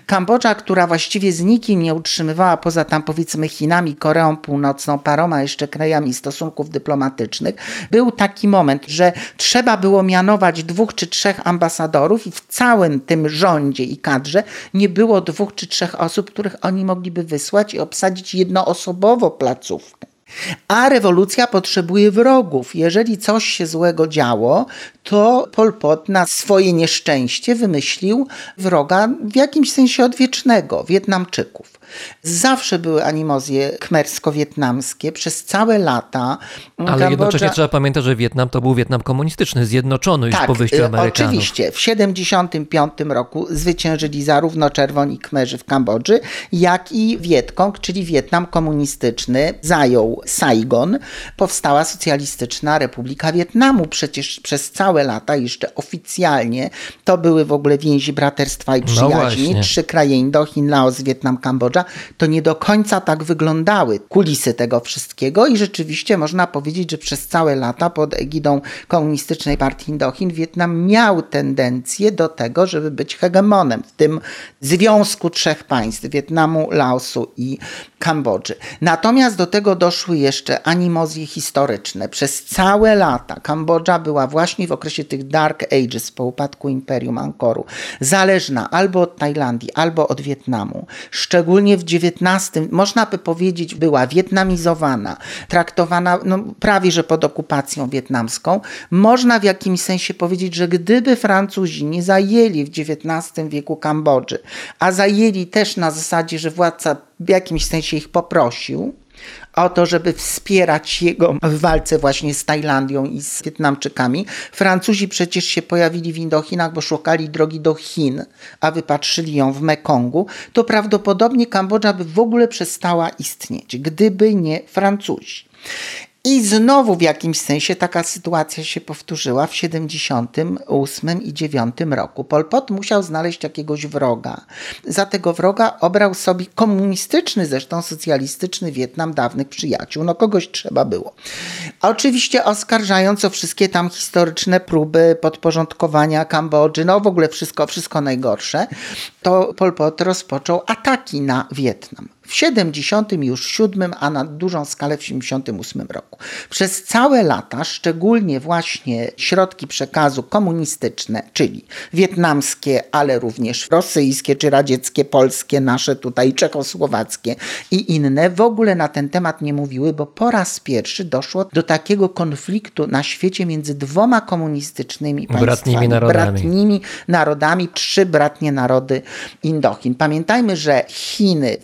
Kambodża, która właściwie z nikim nie utrzymywała, poza tam powiedzmy Chinami, Koreą Północną, paroma jeszcze krajami stosunków dyplomatycznych, był taki moment, że trzeba było mianować dwóch czy trzech ambasadorów i w całym tym rządzie i kadrze nie było dwóch czy trzech osób, których oni mogliby wysłać i obsadzić jednoosobowo placówkę. A rewolucja potrzebuje wrogów. Jeżeli coś się złego działo, to Pol Pot na swoje nieszczęście wymyślił wroga w jakimś sensie odwiecznego, Wietnamczyków. Zawsze były animozje kmersko-wietnamskie przez całe lata. Ale Kambodża- jednocześnie trzeba pamiętać, że Wietnam to był Wietnam komunistyczny, zjednoczony już po wyjściu y, Amerykanów. Oczywiście. W 1975 roku zwyciężyli zarówno Czerwoni Kmerzy w Kambodży, jak i Wietkong, czyli Wietnam komunistyczny, zajął Saigon. Powstała Socjalistyczna Republika Wietnamu. Przecież przez całe lata, jeszcze oficjalnie, to były w ogóle więzi braterstwa i No przyjaźni. właśnie. Trzy kraje Indochin, Laos, Wietnam, Kambodża. To nie do końca tak wyglądały kulisy tego wszystkiego i rzeczywiście można powiedzieć, że przez całe lata pod egidą Komunistycznej Partii Indochin Wietnam miał tendencję do tego, żeby być hegemonem w tym związku trzech państw Wietnamu, Laosu i Kambodży. Natomiast do tego doszły jeszcze animozje historyczne. Przez całe lata Kambodża była właśnie w okresie tych Dark Ages po upadku Imperium Angkoru zależna albo od Tajlandii, albo od Wietnamu. Szczególnie w XIX, można by powiedzieć, była wietnamizowana, traktowana no, prawie że pod okupacją wietnamską. Można w jakimś sensie powiedzieć, że gdyby Francuzi nie zajęli w XIX wieku Kambodży, a zajęli też na zasadzie, że władca w jakimś sensie ich poprosił, o to, żeby wspierać jego w walce właśnie z Tajlandią i z Wietnamczykami. Francuzi przecież się pojawili w Indochinach, bo szukali drogi do Chin, a wypatrzyli ją w Mekongu, to prawdopodobnie Kambodża by w ogóle przestała istnieć, gdyby nie Francuzi. I znowu w jakimś sensie taka sytuacja się powtórzyła w 78 i 9 roku. Pol Pot musiał znaleźć jakiegoś wroga. Za tego wroga obrał sobie komunistyczny, zresztą socjalistyczny Wietnam dawnych przyjaciół. No kogoś trzeba było. Oczywiście oskarżając o wszystkie tam historyczne próby podporządkowania Kambodży, no w ogóle wszystko, wszystko najgorsze, to Pol Pot rozpoczął ataki na Wietnam. W 77, a na dużą skalę w 78 roku. Przez całe lata, szczególnie właśnie środki przekazu komunistyczne, czyli wietnamskie, ale również rosyjskie, czy radzieckie, polskie, nasze tutaj czechosłowackie i inne, w ogóle na ten temat nie mówiły, bo po raz pierwszy doszło do takiego konfliktu na świecie między dwoma komunistycznymi państwami. Bratnimi narodami. Bratnimi narodami, trzy bratnie narody Indochin. Pamiętajmy, że Chiny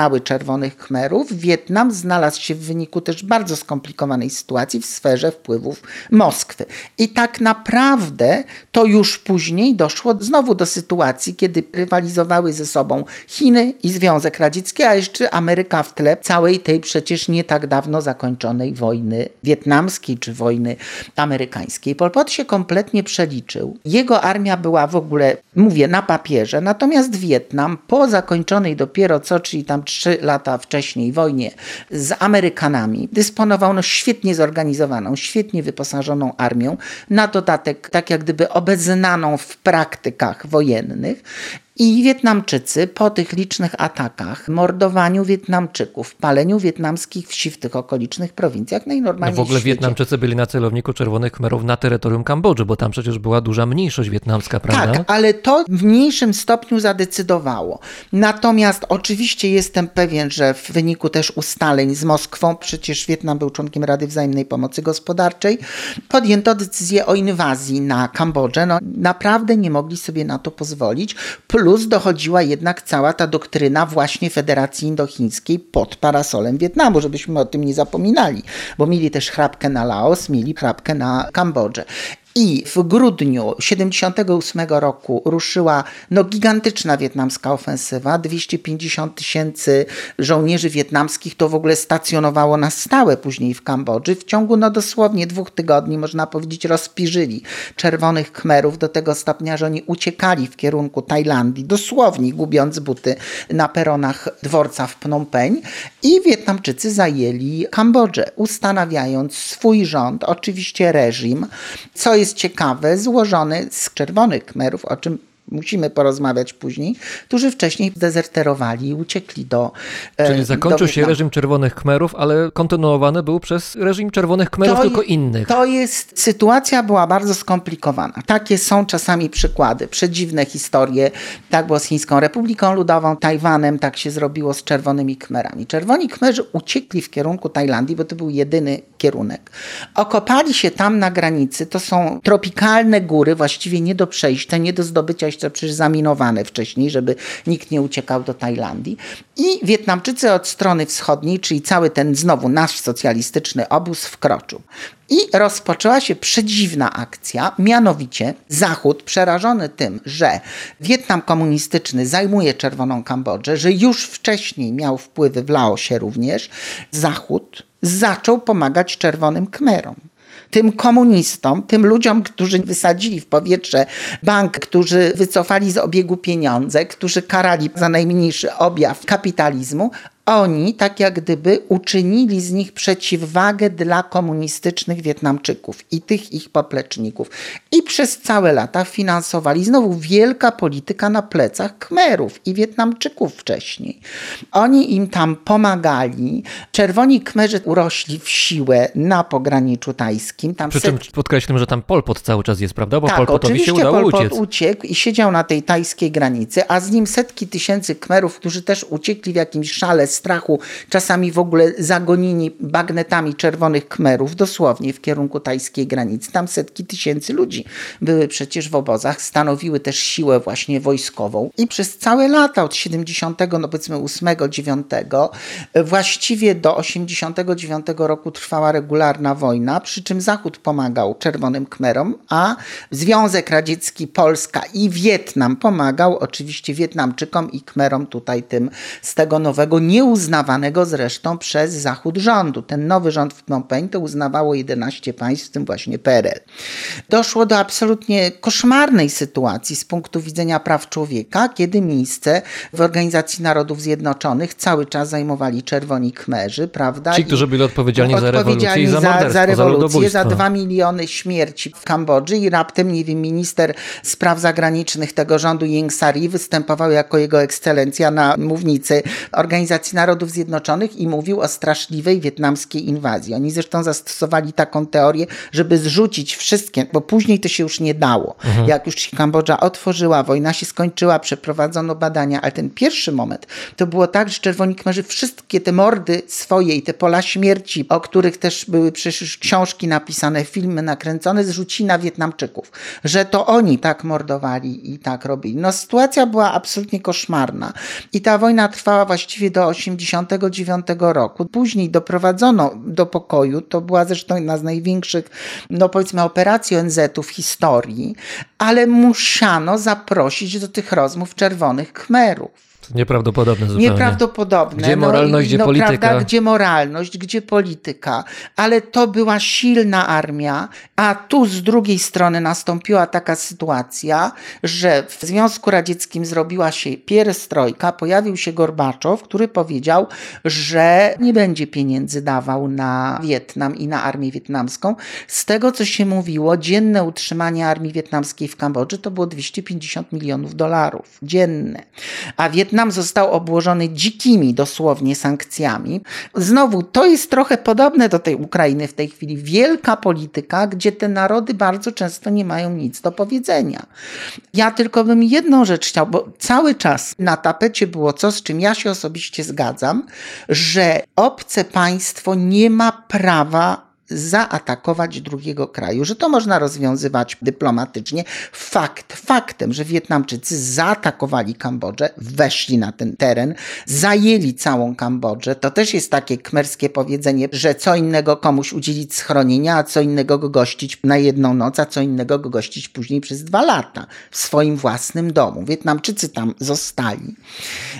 wspierały Czerwonych Khmerów, Wietnam znalazł się w wyniku też bardzo skomplikowanej sytuacji w sferze wpływów Moskwy. I tak naprawdę to już później doszło znowu do sytuacji, kiedy rywalizowały ze sobą Chiny i Związek Radziecki, a jeszcze Ameryka w tle całej tej przecież nie tak dawno zakończonej wojny wietnamskiej czy wojny amerykańskiej. Pol Pot się kompletnie przeliczył. Jego armia była w ogóle, mówię, na papierze, natomiast Wietnam po zakończonej dopiero co, czyli tam trzy lata wcześniej wojnie z Amerykanami, dysponował no, świetnie zorganizowaną, świetnie wyposażoną armią, na dodatek tak jak gdyby obeznaną w praktykach wojennych. I Wietnamczycy po tych licznych atakach, mordowaniu Wietnamczyków, paleniu wietnamskich wsi w tych okolicznych prowincjach, no i No normalnie w ogóle w. Wietnamczycy byli na celowniku Czerwonych Khmerów na terytorium Kambodży, bo tam przecież była duża mniejszość wietnamska, prawda? Tak, ale to w mniejszym stopniu zadecydowało. Natomiast oczywiście jestem pewien, że w wyniku też ustaleń z Moskwą, przecież Wietnam był członkiem Rady Wzajemnej Pomocy Gospodarczej, podjęto decyzję o inwazji na Kambodżę. No, naprawdę nie mogli sobie na to pozwolić. Plus dochodziła jednak cała ta doktryna właśnie Federacji Indochińskiej pod parasolem Wietnamu, żebyśmy o tym nie zapominali, bo mieli też chrapkę na Laos, mieli chrapkę na Kambodżę. I w grudniu 78 roku ruszyła no, gigantyczna wietnamska ofensywa. 250 tysięcy żołnierzy wietnamskich to w ogóle stacjonowało na stałe później w Kambodży. W ciągu no, dosłownie dwóch tygodni, można powiedzieć, rozpirzyli czerwonych Khmerów do tego stopnia, że oni uciekali w kierunku Tajlandii, dosłownie gubiąc buty na peronach dworca w Phnom Penh. I Wietnamczycy zajęli Kambodżę, ustanawiając swój rząd, oczywiście reżim, co jest ciekawe, złożony z czerwonych Khmerów, o czym musimy porozmawiać później, którzy wcześniej dezerterowali i uciekli do e, Czyli do zakończył się Wietnamu. reżim Czerwonych Khmerów, ale kontynuowany był przez reżim Czerwonych Khmerów, To tylko innych. To jest, sytuacja była bardzo skomplikowana. Takie są czasami przykłady, przedziwne historie. Tak było z Chińską Republiką Ludową, Tajwanem, tak się zrobiło z Czerwonymi Khmerami. Czerwoni Khmerzy uciekli w kierunku Tajlandii, bo to był jedyny kierunek. Okopali się tam na granicy, to są tropikalne góry, właściwie nie do przejścia, nie do zdobycia, jeszcze przecież zaminowane wcześniej, żeby nikt nie uciekał do Tajlandii. I Wietnamczycy od strony wschodniej, czyli cały ten znowu nasz socjalistyczny obóz wkroczył. I rozpoczęła się przedziwna akcja, mianowicie Zachód, przerażony tym, że Wietnam komunistyczny zajmuje Czerwoną Kambodżę, że już wcześniej miał wpływy w Laosie również, Zachód zaczął pomagać Czerwonym Khmerom tym komunistom, tym ludziom, którzy wysadzili w powietrze bank, którzy wycofali z obiegu pieniądze, którzy karali za najmniejszy objaw kapitalizmu, oni tak jak gdyby uczynili z nich przeciwwagę dla komunistycznych Wietnamczyków i tych ich popleczników. I przez całe lata finansowali znowu wielka polityka na plecach Khmerów i Wietnamczyków wcześniej. Oni im tam pomagali. Czerwoni Khmerzy urośli w siłę na pograniczu tajskim. Tam Przy czym setki- podkreślam, że tam Pol Pot cały czas jest, prawda? Bo tak, Pol Potowi się udało Pol Pot uciec. uciekł i siedział na tej tajskiej granicy, a z nim setki tysięcy Kmerów, którzy też uciekli w jakimś szale strachu, czasami w ogóle zagonieni bagnetami czerwonych Kmerów, dosłownie w kierunku tajskiej granicy. Tam setki tysięcy ludzi były przecież w obozach, stanowiły też siłę właśnie wojskową i przez całe lata od 70, no powiedzmy 8, 9, właściwie do 89 roku trwała regularna wojna, przy czym Zachód pomagał czerwonym Kmerom, a Związek Radziecki, Polska i Wietnam pomagał oczywiście Wietnamczykom i Kmerom tutaj tym z tego nowego, nieuznawanego zresztą przez Zachód rządu. Ten nowy rząd w Phnom Penh to uznawało 11 państw, w tym właśnie PRL. Doszło do absolutnie koszmarnej sytuacji z punktu widzenia praw człowieka, kiedy miejsce w Organizacji Narodów Zjednoczonych cały czas zajmowali czerwoni Kmerzy, prawda? Ci, którzy byli odpowiedzialni za rewolucję odpowiedzialni i za za, za rewolucję, za ludobójstwo. dwa miliony śmierci w Kambodży i raptem, nie wiem, minister spraw zagranicznych tego rządu Ying Sari występował jako jego ekscelencja na mównicy Organizacji Narodów Zjednoczonych i mówił o straszliwej wietnamskiej inwazji. Oni zresztą zastosowali taką teorię, żeby zrzucić wszystkie, bo później to się już nie dało. Jak już się Kambodża otworzyła, wojna się skończyła, przeprowadzono badania, ale ten pierwszy moment to było tak, że Czerwoni Khmerzy wszystkie te mordy swoje i te pola śmierci, o których też były przecież książki napisane, filmy nakręcone, zrzucili na Wietnamczyków, że to oni tak mordowali i tak robili. No sytuacja była absolutnie koszmarna i ta wojna trwała właściwie do 89 roku. Później doprowadzono do pokoju, to była zresztą jedna z największych, no powiedzmy operacji ONZ-u w historii, ale musiano zaprosić do tych rozmów czerwonych Khmerów. Nieprawdopodobne zupełnie. Nieprawdopodobne. Gdzie moralność, i- gdzie polityka? Prawda, gdzie moralność, gdzie polityka. Ale to była silna armia, a tu z drugiej strony nastąpiła taka sytuacja, że w Związku Radzieckim zrobiła się pierestrojka, pojawił się Gorbaczow, który powiedział, że nie będzie pieniędzy dawał na Wietnam i na armię wietnamską. Z tego, co się mówiło, dzienne utrzymanie armii wietnamskiej w Kambodży to było 250 milionów dolarów. Dzienne. A Wietnam został obłożony dzikimi dosłownie sankcjami. Znowu, to jest trochę podobne do tej Ukrainy w tej chwili. Wielka polityka, gdzie te narody bardzo często nie mają nic do powiedzenia. Ja tylko bym jedną rzecz chciał, bo cały czas na tapecie było coś, z czym ja się osobiście zgadzam, że obce państwo nie ma prawa zaatakować drugiego kraju, że to można rozwiązywać dyplomatycznie. Fakt faktem, że Wietnamczycy zaatakowali Kambodżę, weszli na ten teren, zajęli całą Kambodżę. To też jest takie kmerskie powiedzenie, że co innego komuś udzielić schronienia, a co innego go gościć na jedną noc, a co innego go gościć później przez dwa lata w swoim własnym domu. Wietnamczycy tam zostali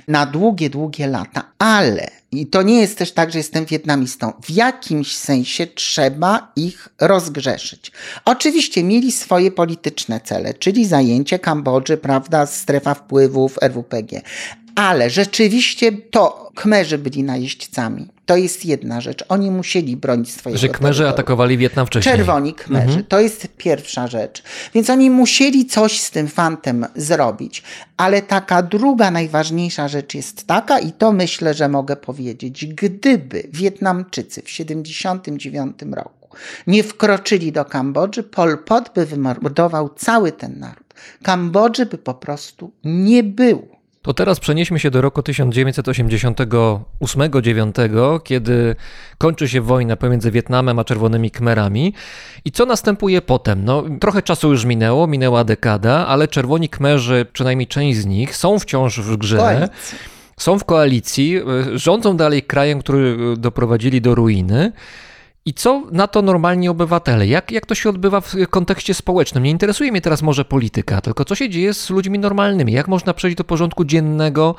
na długie, długie lata, ale i to nie jest też tak, że jestem wietnamistą. W jakimś sensie trzeba ich rozgrzeszyć. Oczywiście mieli swoje polityczne cele, czyli zajęcie Kambodży, prawda, strefa wpływów RWPG. Ale rzeczywiście to Khmerzy byli najeźdźcami. To jest jedna rzecz. Oni musieli bronić swojego Że Kmerzy terytorium. atakowali Wietnam wcześniej. Czerwoni Kmerzy. To jest pierwsza rzecz. Więc oni musieli coś z tym fantem zrobić. Ale taka druga, najważniejsza rzecz jest taka, i to myślę, że mogę powiedzieć, gdyby Wietnamczycy w 1979 roku nie wkroczyli do Kambodży, Pol Pot by wymordował cały ten naród. Kambodży by po prostu nie było. To teraz przenieśmy się do roku 1988-9, kiedy kończy się wojna pomiędzy Wietnamem a Czerwonymi Kmerami. I co następuje potem? No, trochę czasu już minęło, minęła dekada, ale Czerwoni Kmerzy, przynajmniej część z nich, są wciąż w grze. Koalicji. Są w koalicji, y, rządzą dalej krajem, który y, doprowadzili do ruiny. I co na to normalni obywatele? Jak, jak to się odbywa w kontekście społecznym? Nie interesuje mnie teraz może polityka, tylko co się dzieje z ludźmi normalnymi? Jak można przejść do porządku dziennego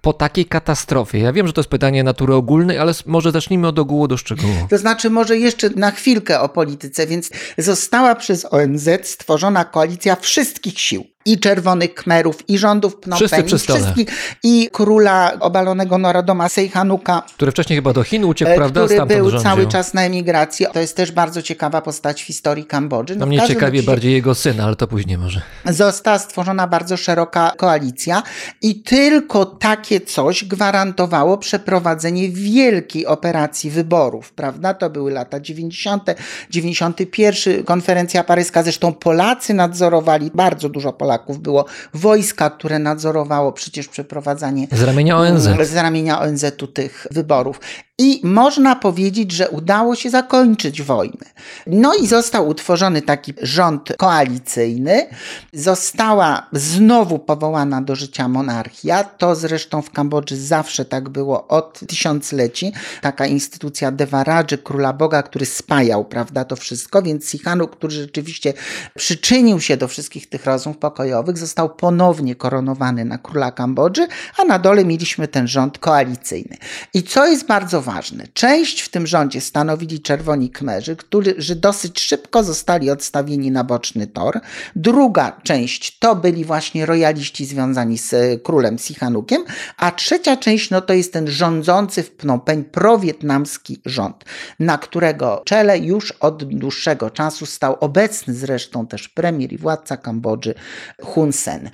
po takiej katastrofie? Ja wiem, że to jest pytanie natury ogólnej, ale może zacznijmy od ogółu do szczegółu. To znaczy, może jeszcze na chwilkę o polityce, więc została przez ONZ stworzona koalicja wszystkich sił. I Czerwonych Kmerów, i rządów Phnom Wszyscy Penh, i stole. wszystkich, i króla obalonego Norodoma Sejhanuka, Który wcześniej chyba do Chin uciekł, e, prawda? który Stamtąd był rządził. cały czas na emigracji. To jest też bardzo ciekawa postać w historii Kambodży. No, No mnie ciekawie razie bardziej jego syn, ale to później może. Została stworzona bardzo szeroka koalicja i tylko takie coś gwarantowało przeprowadzenie wielkiej operacji wyborów, prawda? To były lata 90., 91, konferencja paryska, zresztą Polacy nadzorowali, bardzo dużo Polaków było, wojska, które nadzorowało przecież przeprowadzanie Z ramienia ONZ. z ramienia ONZ-u tych wyborów. I można powiedzieć, że udało się zakończyć wojnę. No i został utworzony taki rząd koalicyjny. Została znowu powołana do życia monarchia. To zresztą w Kambodży zawsze tak było od tysiącleci. Taka instytucja Devaradży, króla Boga, który spajał, prawda, to wszystko. Więc Sihanu, który rzeczywiście przyczynił się do wszystkich tych rozmów pokojowych, został ponownie koronowany na króla Kambodży, a na dole mieliśmy ten rząd koalicyjny. I co jest bardzo ważne, część w tym rządzie stanowili czerwoni kmerzy, którzy dosyć szybko zostali odstawieni na boczny tor. Druga część to byli właśnie rojaliści związani z e, królem Sihanukiem, a trzecia część no to jest ten rządzący w Phnom Penh prowietnamski rząd, na którego czele już od dłuższego czasu stał obecny zresztą też premier i władca Kambodży Hun Sen.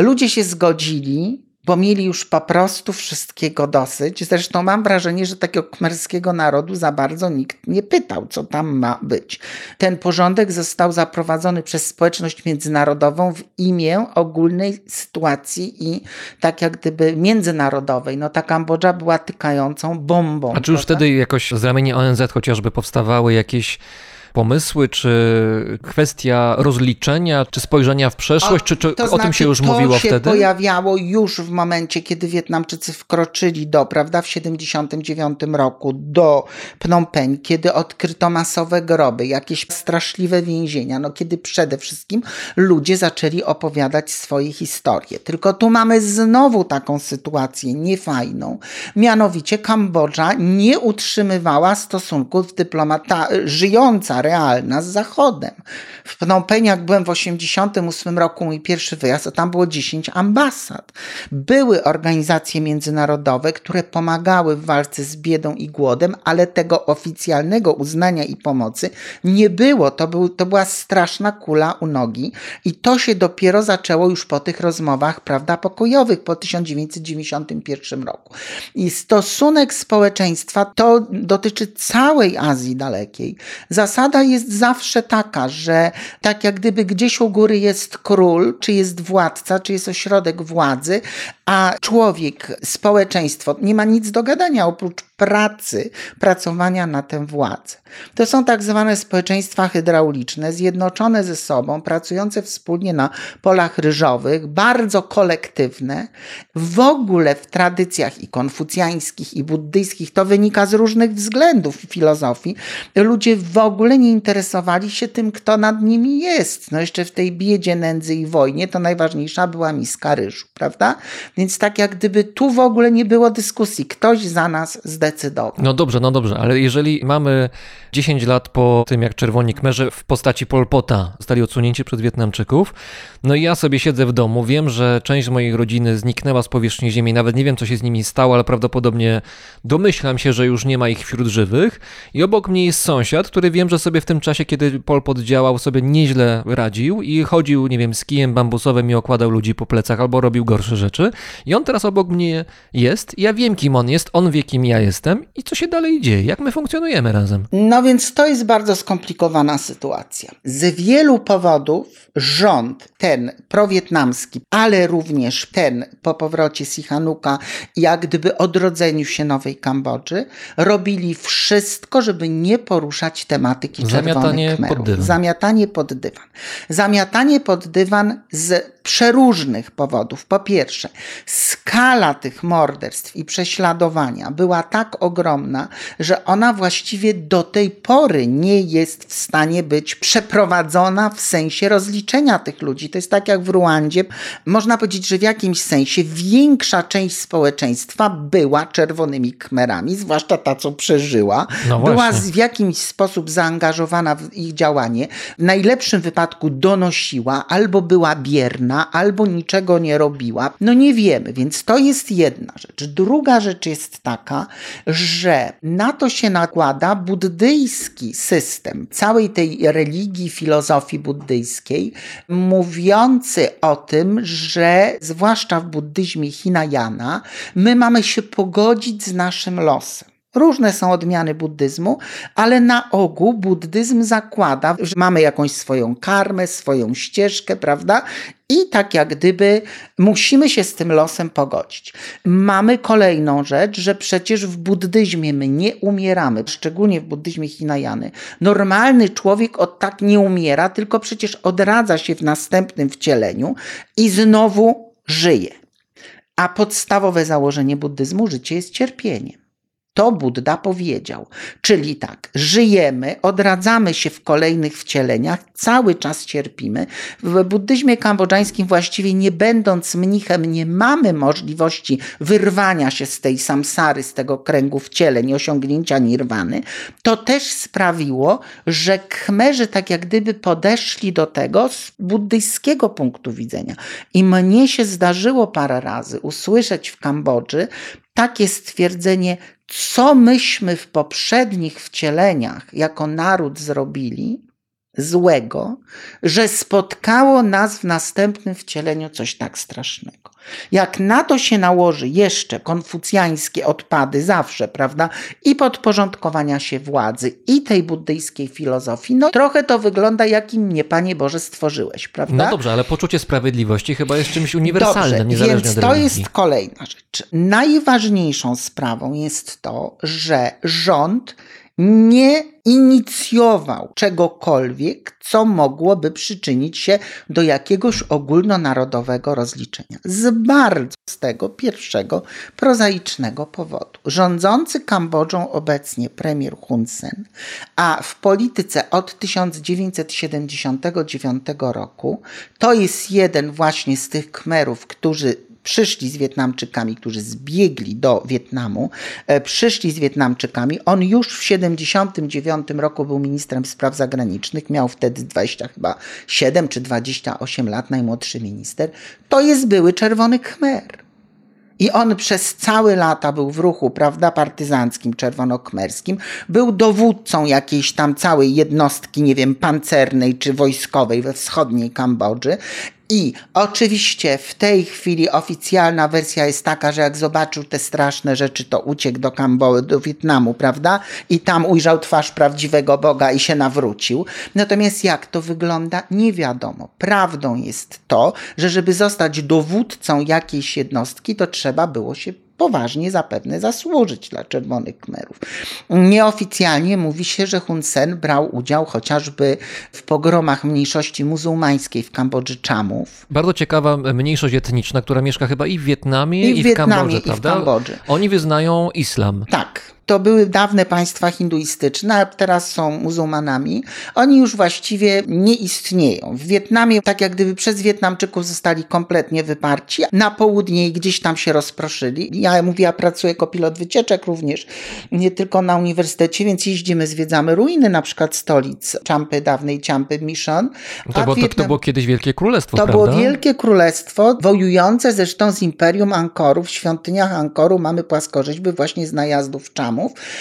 Ludzie się zgodzili, bo mieli już po prostu wszystkiego dosyć. Zresztą mam wrażenie, że takiego kmerskiego narodu za bardzo nikt nie pytał, co tam ma być. Ten porządek został zaprowadzony przez społeczność międzynarodową w imię ogólnej sytuacji i tak jak gdyby międzynarodowej. No ta Kambodża była tykającą bombą. A czy już prawda? wtedy jakoś z ramienia ONZ chociażby powstawały jakieś pomysły, czy kwestia rozliczenia, czy spojrzenia w przeszłość, czy, czy To o tym znaczy, się już to mówiło się wtedy? pojawiało już w momencie, kiedy Wietnamczycy wkroczyli do, prawda, w 79 roku do Phnom Penh, kiedy odkryto masowe groby, jakieś straszliwe więzienia, no kiedy przede wszystkim ludzie zaczęli opowiadać swoje historie. Tylko tu mamy znowu taką sytuację niefajną. Mianowicie Kambodża nie utrzymywała stosunków dyplomata, żyjąca, realna z Zachodem. W Phnom Penh, jak byłem w 88 roku, mój pierwszy wyjazd, to tam było 10 ambasad. Były organizacje międzynarodowe, które pomagały w walce z biedą i głodem, ale tego oficjalnego uznania i pomocy nie było. To, był, to była straszna kula u nogi i to się dopiero zaczęło już po tych rozmowach, prawda, pokojowych po 1991 roku. I stosunek społeczeństwa to dotyczy całej Azji Dalekiej. Zasady zasada jest zawsze taka, że tak jak gdyby gdzieś u góry jest król, czy jest władca, czy jest ośrodek władzy, a człowiek, społeczeństwo nie ma nic do gadania oprócz pracy, pracowania na tę władzę. To są tak zwane społeczeństwa hydrauliczne, zjednoczone ze sobą, pracujące wspólnie na polach ryżowych, bardzo kolektywne. W ogóle w tradycjach i konfucjańskich, i buddyjskich to wynika z różnych względów filozofii. Ludzie w ogóle nie interesowali się tym, kto nad nimi jest. No jeszcze w tej biedzie, nędzy i wojnie to najważniejsza była miska ryżu, prawda? Więc tak jak gdyby tu w ogóle nie było dyskusji. Ktoś za nas zdecydował. No dobrze, no dobrze, ale jeżeli mamy 10 lat po tym, jak Czerwoni Kmerzy w postaci Pol Pota zostali odsunięci przez Wietnamczyków, no i ja sobie siedzę w domu, wiem, że część mojej rodziny zniknęła z powierzchni ziemi, nawet nie wiem, co się z nimi stało, ale prawdopodobnie domyślam się, że już nie ma ich wśród żywych i obok mnie jest sąsiad, który wiem, że sobie w tym czasie, kiedy Pol Pot działał, sobie nieźle radził i chodził, nie wiem, z kijem bambusowym i okładał ludzi po plecach albo robił gorsze rzeczy i on teraz obok mnie jest, ja wiem, kim on jest, on wie, kim ja jestem i co się dalej dzieje, jak my funkcjonujemy razem. No więc to jest bardzo skomplikowana sytuacja. Z wielu powodów rząd, ten prowietnamski, ale również ten po powrocie Sihanuka, jak gdyby odrodzeniu się Nowej Kambodży, robili wszystko, żeby nie poruszać tematyki Zamiatanie czerwonych pod dywan. Zamiatanie pod dywan. Zamiatanie pod dywan z przeróżnych powodów. Po pierwsze, skala tych morderstw i prześladowania była tak ogromna, że ona właściwie do tej pory nie jest w stanie być przeprowadzona w sensie rozliczenia tych ludzi. To jest tak jak w Ruandzie. Można powiedzieć, że w jakimś sensie większa część społeczeństwa była czerwonymi kmerami, zwłaszcza ta, co przeżyła. No była w jakiś sposób zaangażowana w ich działanie, w najlepszym wypadku donosiła, albo była bierna, albo niczego nie robiła. No nie wiemy, więc to jest jedna rzecz. Druga rzecz jest taka, że na to się nakłada buddyjski system całej tej religii, filozofii buddyjskiej, mówiący o tym, że zwłaszcza w buddyzmie Hinayana, my mamy się pogodzić z naszym losem. Różne są odmiany buddyzmu, ale na ogół buddyzm zakłada, że mamy jakąś swoją karmę, swoją ścieżkę, prawda? I tak jak gdyby musimy się z tym losem pogodzić. Mamy kolejną rzecz, że przecież w buddyzmie my nie umieramy, szczególnie w buddyzmie Hinayany. Normalny człowiek od tak nie umiera, tylko przecież odradza się w następnym wcieleniu i znowu żyje. A podstawowe założenie buddyzmu życie jest cierpieniem. To Buddha powiedział. Czyli tak, żyjemy, odradzamy się w kolejnych wcieleniach, cały czas cierpimy. W buddyzmie kambodżańskim właściwie nie będąc mnichem nie mamy możliwości wyrwania się z tej samsary, z tego kręgu wcieleń, osiągnięcia nirwany. To też sprawiło, że Khmerzy tak jak gdyby podeszli do tego z buddyjskiego punktu widzenia. I mnie się zdarzyło parę razy usłyszeć w Kambodży takie stwierdzenie, co myśmy w poprzednich wcieleniach jako naród zrobili złego, że spotkało nas w następnym wcieleniu coś tak strasznego. Jak na to się nałoży jeszcze konfucjańskie odpady zawsze, prawda, i podporządkowania się władzy, i tej buddyjskiej filozofii, no trochę to wygląda, jakim mnie, Panie Boże, stworzyłeś, prawda? No dobrze, ale poczucie sprawiedliwości chyba jest czymś uniwersalnym, Dobrze, niezależnie więc od to religii. jest kolejna rzecz. Najważniejszą sprawą jest to, że rząd nie inicjował czegokolwiek, co mogłoby przyczynić się do jakiegoś ogólnonarodowego rozliczenia. Z bardzo z tego pierwszego prozaicznego powodu. Rządzący Kambodżą obecnie premier Hun Sen, a w polityce od 1979 roku, to jest jeden właśnie z tych Khmerów, którzy przyszli z Wietnamczykami, którzy zbiegli do Wietnamu, e, przyszli z Wietnamczykami. On już w 79 roku był ministrem spraw zagranicznych, miał wtedy 20 chyba 7 czy 28 lat, najmłodszy minister. To jest były Czerwony Khmer. I on przez całe lata był w ruchu, prawda, partyzanckim, czerwonokmerskim. Był dowódcą jakiejś tam całej jednostki, nie wiem, pancernej czy wojskowej we wschodniej Kambodży. I oczywiście w tej chwili oficjalna wersja jest taka, że jak zobaczył te straszne rzeczy, to uciekł do Kambodży, do Wietnamu, prawda? I tam ujrzał twarz prawdziwego Boga i się nawrócił. Natomiast jak to wygląda, nie wiadomo. Prawdą jest to, że żeby zostać dowódcą jakiejś jednostki, to trzeba było się poważnie zapewne zasłużyć dla Czerwonych Khmerów. Nieoficjalnie mówi się, że Hun Sen brał udział chociażby w pogromach mniejszości muzułmańskiej w Kambodży Czamów. Bardzo ciekawa mniejszość etniczna, która mieszka chyba i w Wietnamie, I w i w Wietnamie, Kambodży, i w prawda? Kambodży. Oni wyznają islam. Tak. To były dawne państwa hinduistyczne, a teraz są muzułmanami. Oni już właściwie nie istnieją. W Wietnamie, tak jak gdyby przez Wietnamczyków zostali kompletnie wyparci. Na południe i gdzieś tam się rozproszyli. Ja mówię, ja pracuję jako pilot wycieczek również, nie tylko na uniwersytecie, więc jeździmy, zwiedzamy ruiny, na przykład stolic Champy, dawnej Champy Mission. To A było, to, to Wietnam- było kiedyś Wielkie Królestwo, to prawda? było wielkie królestwo, wojujące zresztą z Imperium Ankoru. W świątyniach Ankoru mamy płaskorzeźby właśnie z najazdów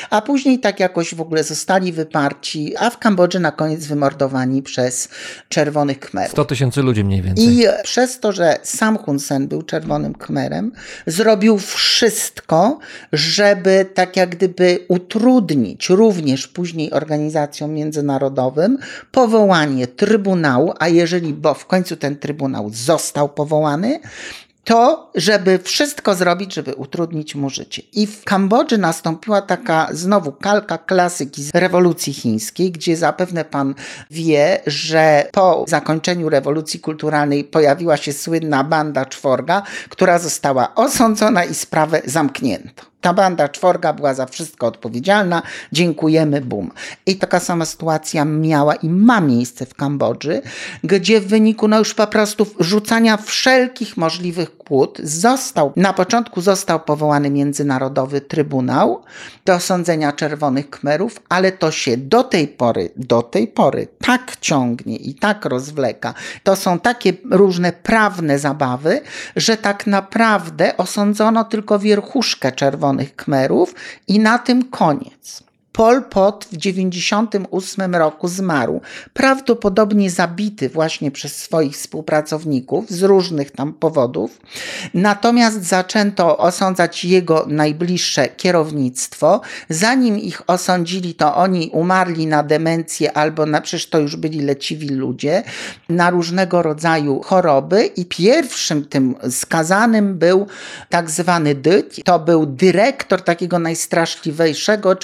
A później tak jakoś w ogóle zostali wyparci, a w Kambodży na koniec wymordowani przez Czerwonych Khmerów. 100 tysięcy ludzi mniej więcej. I przez to, że sam Hun Sen był czerwonym Khmerem, zrobił wszystko, żeby tak jak gdyby utrudnić również później organizacjom międzynarodowym powołanie trybunału, a jeżeli, bo w końcu ten trybunał został powołany, to, żeby wszystko zrobić, żeby utrudnić mu życie. I w Kambodży nastąpiła taka znowu kalka klasyki z rewolucji chińskiej, gdzie zapewne pan wie, że po zakończeniu rewolucji kulturalnej pojawiła się słynna banda czworga, która została osądzona i sprawę zamknięto. Ta banda czworga była za wszystko odpowiedzialna. Dziękujemy, bum. I taka sama sytuacja miała i ma miejsce w Kambodży, gdzie w wyniku no już po prostu rzucania wszelkich możliwych kłód został, na początku został powołany Międzynarodowy Trybunał do sądzenia Czerwonych Kmerów, ale to się do tej pory, do tej pory tak ciągnie i tak rozwleka. To są takie różne prawne zabawy, że tak naprawdę osądzono tylko wierchuszkę Czerwonych Kmerów i na tym koniec. Pol Pot w 98 roku zmarł, prawdopodobnie zabity właśnie przez swoich współpracowników z różnych tam powodów. Natomiast zaczęto osądzać jego najbliższe kierownictwo. Zanim ich osądzili, to oni umarli na demencję albo na, przecież to już byli leciwi ludzie, na różnego rodzaju choroby i pierwszym tym skazanym był tak zwany Dyć. To był dyrektor takiego najstraszliwejszego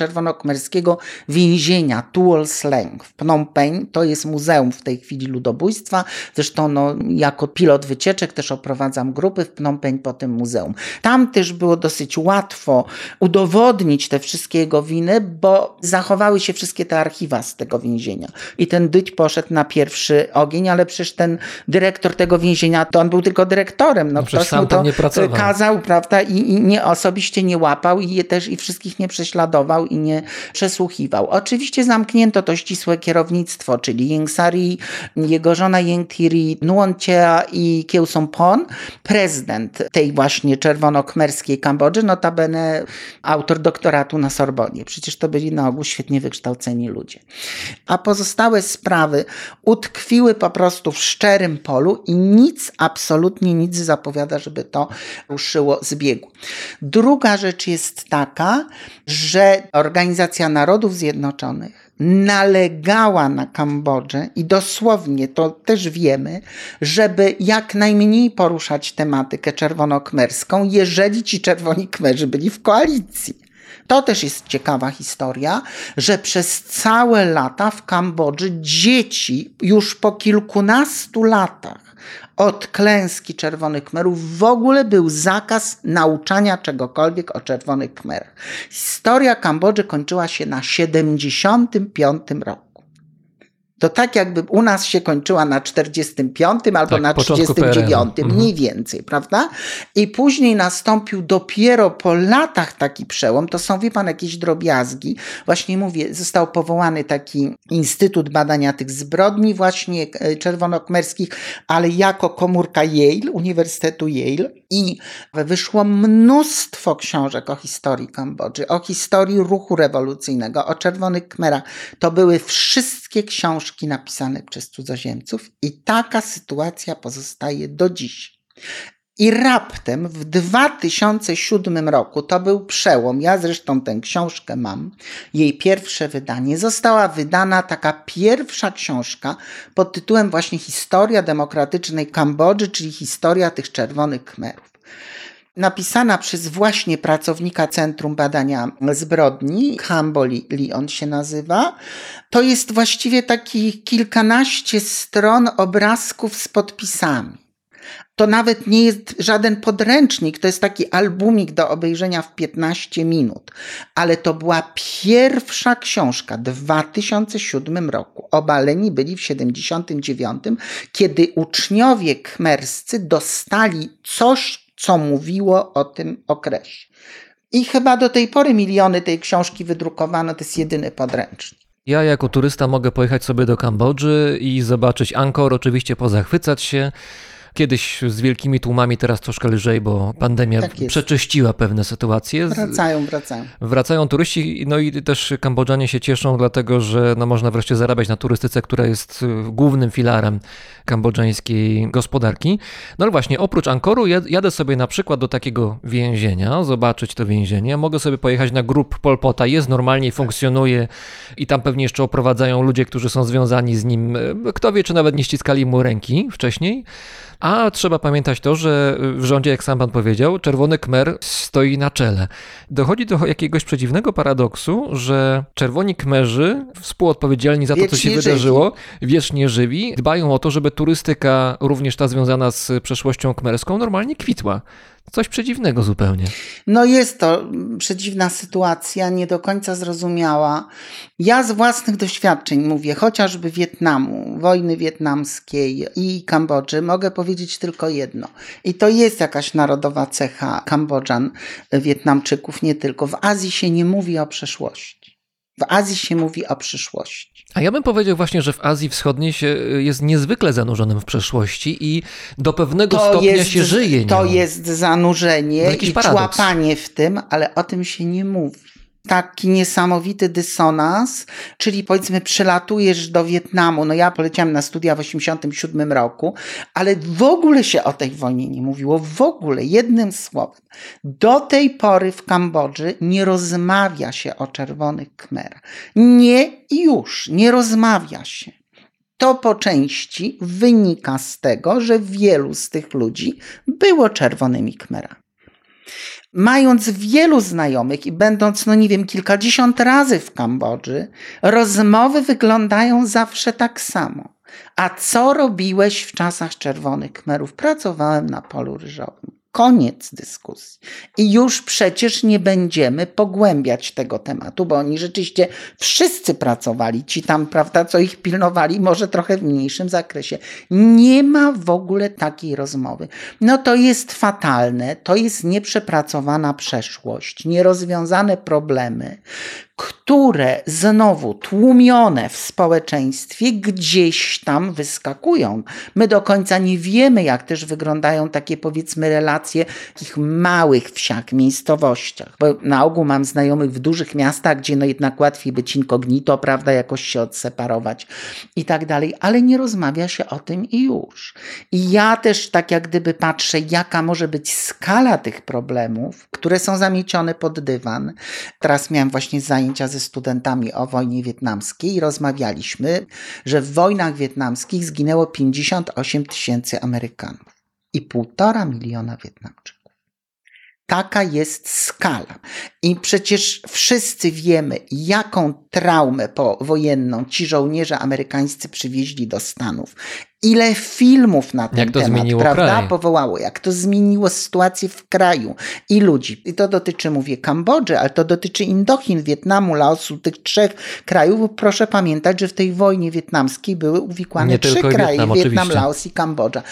czerwonokmerskiego więzienia Tuol Sleng w Phnom Penh. To jest muzeum w tej chwili ludobójstwa. Zresztą no, jako pilot wycieczek też oprowadzam grupy w Phnom Penh po tym muzeum. Tam też było dosyć łatwo udowodnić te wszystkie jego winy, bo zachowały się wszystkie te archiwa z tego więzienia. I ten Dyć poszedł na pierwszy ogień, ale przecież ten dyrektor tego więzienia, to on był tylko dyrektorem. No, przecież ktoś mu to nie pracował. kazał, prawda, i, i nie, osobiście nie łapał i je też i wszystkich nie prześladował i nie przesłuchiwał. Oczywiście zamknięto to ścisłe kierownictwo, czyli Ying Sari, jego żona Ying Thiri, i Kieu Pon, prezydent tej właśnie czerwono-khmerskiej Kambodży, notabene autor doktoratu na Sorbonie. Przecież to byli na ogół świetnie wykształceni ludzie. A pozostałe sprawy utkwiły po prostu w szczerym polu i nic, absolutnie nic zapowiada, żeby to ruszyło z biegu. Druga rzecz jest taka, że Organizacja Narodów Zjednoczonych nalegała na Kambodżę i dosłownie to też wiemy, żeby jak najmniej poruszać tematykę czerwonokmerską, jeżeli ci czerwoni kmerzy byli w koalicji. To też jest ciekawa historia, że przez całe lata w Kambodży dzieci już po kilkunastu latach od klęski Czerwonych Khmerów w ogóle był zakaz nauczania czegokolwiek o Czerwonych Khmerach. Historia Kambodży kończyła się na 75 roku. To tak jakby u nas się kończyła na 45 albo Tak, na początku 39, PRL-u. mniej więcej, prawda? I później nastąpił dopiero po latach taki przełom. To są, wie pan, jakieś drobiazgi. Właśnie mówię, został powołany taki Instytut Badania tych Zbrodni właśnie e, czerwonokmerskich, ale jako komórka Yale, Uniwersytetu Yale. I wyszło mnóstwo książek o historii Kambodży, o historii ruchu rewolucyjnego, o Czerwonych Kmerach. To były wszystkie książki książki napisane przez cudzoziemców i taka sytuacja pozostaje do dziś. I raptem w 2007 roku, to był przełom, ja zresztą tę książkę mam, jej pierwsze wydanie, została wydana taka pierwsza książka pod tytułem właśnie Historia demokratycznej Kambodży, czyli historia tych czerwonych Khmerów napisana przez właśnie pracownika Centrum Badania Zbrodni, Hambo Lee on się nazywa. To jest właściwie taki kilkanaście stron obrazków z podpisami. To nawet nie jest żaden podręcznik, to jest taki albumik do obejrzenia w 15 minut. Ale to była pierwsza książka w 2007 roku. Obaleni byli w 79, kiedy uczniowie kmerscy dostali coś, co mówiło o tym okresie. I chyba do tej pory miliony tej książki wydrukowano, to jest jedyny podręcznik. Ja jako turysta mogę pojechać sobie do Kambodży i zobaczyć Angkor, oczywiście pozachwycać się. Kiedyś z wielkimi tłumami, teraz troszkę lżej, bo pandemia Tak przeczyściła pewne sytuacje. Wracają, wracają. Wracają turyści, no i też Kambodżanie się cieszą, dlatego że no, można wreszcie zarabiać na turystyce, która jest y, głównym filarem kambodżańskiej gospodarki. No ale właśnie, oprócz Ankoru jad- jadę sobie na przykład do takiego więzienia, zobaczyć to więzienie. Mogę sobie pojechać na grup Polpota, jest normalnie, funkcjonuje i tam pewnie jeszcze oprowadzają ludzie, którzy są związani z nim. y, Kto wie, czy nawet nie ściskali mu ręki wcześniej. A trzeba pamiętać to, że w rządzie, jak sam pan powiedział, czerwony kmer stoi na czele. Dochodzi do jakiegoś przedziwnego paradoksu, że czerwoni kmerzy, współodpowiedzialni za to, co się Wiecznie żywi. wydarzyło, wiecznie żywi, dbają o to, żeby turystyka, również ta związana z przeszłością kmerską, normalnie kwitła. Coś przedziwnego zupełnie. No jest to przedziwna sytuacja, nie do końca zrozumiała. Ja z własnych doświadczeń mówię, chociażby Wietnamu, wojny wietnamskiej i Kambodży, mogę powiedzieć tylko jedno. I to jest jakaś narodowa cecha Kambodżan, Wietnamczyków, nie tylko. W Azji się nie mówi o przeszłości. W Azji się mówi o przyszłości. A ja bym powiedział właśnie, że w Azji Wschodniej się jest niezwykle zanurzonym w przeszłości i do pewnego stopnia się żyje. To nią. jest zanurzenie To i paradoks. człapanie w tym, ale o tym się nie mówi. Taki niesamowity dysonans, czyli powiedzmy przylatujesz do Wietnamu, no ja poleciałam na studia w 87 roku, ale w ogóle się o tej wojnie nie mówiło, w ogóle, jednym słowem. Do tej pory w Kambodży nie rozmawia się o czerwonych Khmerach. Nie i już, nie rozmawia się. To po części wynika z tego, że wielu z tych ludzi było czerwonymi Khmerami. Mając wielu znajomych i będąc, no nie wiem, kilkadziesiąt razy w Kambodży, rozmowy wyglądają zawsze tak samo. A co robiłeś w czasach czerwonych Khmerów? Pracowałem na polu ryżowym. Koniec dyskusji. I już przecież nie będziemy pogłębiać tego tematu, bo oni rzeczywiście wszyscy pracowali, ci tam, prawda, co ich pilnowali, może trochę w mniejszym zakresie. Nie ma w ogóle takiej rozmowy. No to jest fatalne, to jest nieprzepracowana przeszłość, nierozwiązane problemy, które znowu tłumione w społeczeństwie gdzieś tam wyskakują. My do końca nie wiemy, jak też wyglądają takie powiedzmy relacje w takich małych wsiach, miejscowościach. Bo na ogół mam znajomych w dużych miastach, gdzie no jednak łatwiej być incognito, prawda, jakoś się odseparować i tak dalej, ale nie rozmawia się o tym i już. I ja też tak jak gdyby patrzę, jaka może być skala tych problemów, które są zamiecione pod dywan. Teraz miałem właśnie zajęcia ze studentami o wojnie wietnamskiej i rozmawialiśmy, że w wojnach wietnamskich zginęło 58 tysięcy Amerykanów i półtora miliona Wietnamczyków. Taka jest skala. I przecież wszyscy wiemy, jaką traumę powojenną ci żołnierze amerykańscy przywieźli do Stanów. Ile filmów na ten Jak to temat, prawda, kraj. powołało, jak to zmieniło sytuację w kraju i ludzi. I to dotyczy, mówię, Kambodży, ale to dotyczy Indochin, Wietnamu, Laosu, tych trzech krajów. Bo Proszę pamiętać, że w tej wojnie wietnamskiej były uwikłane Nie trzy kraje, Wietnam, Wietnam. Laos i Kambodża.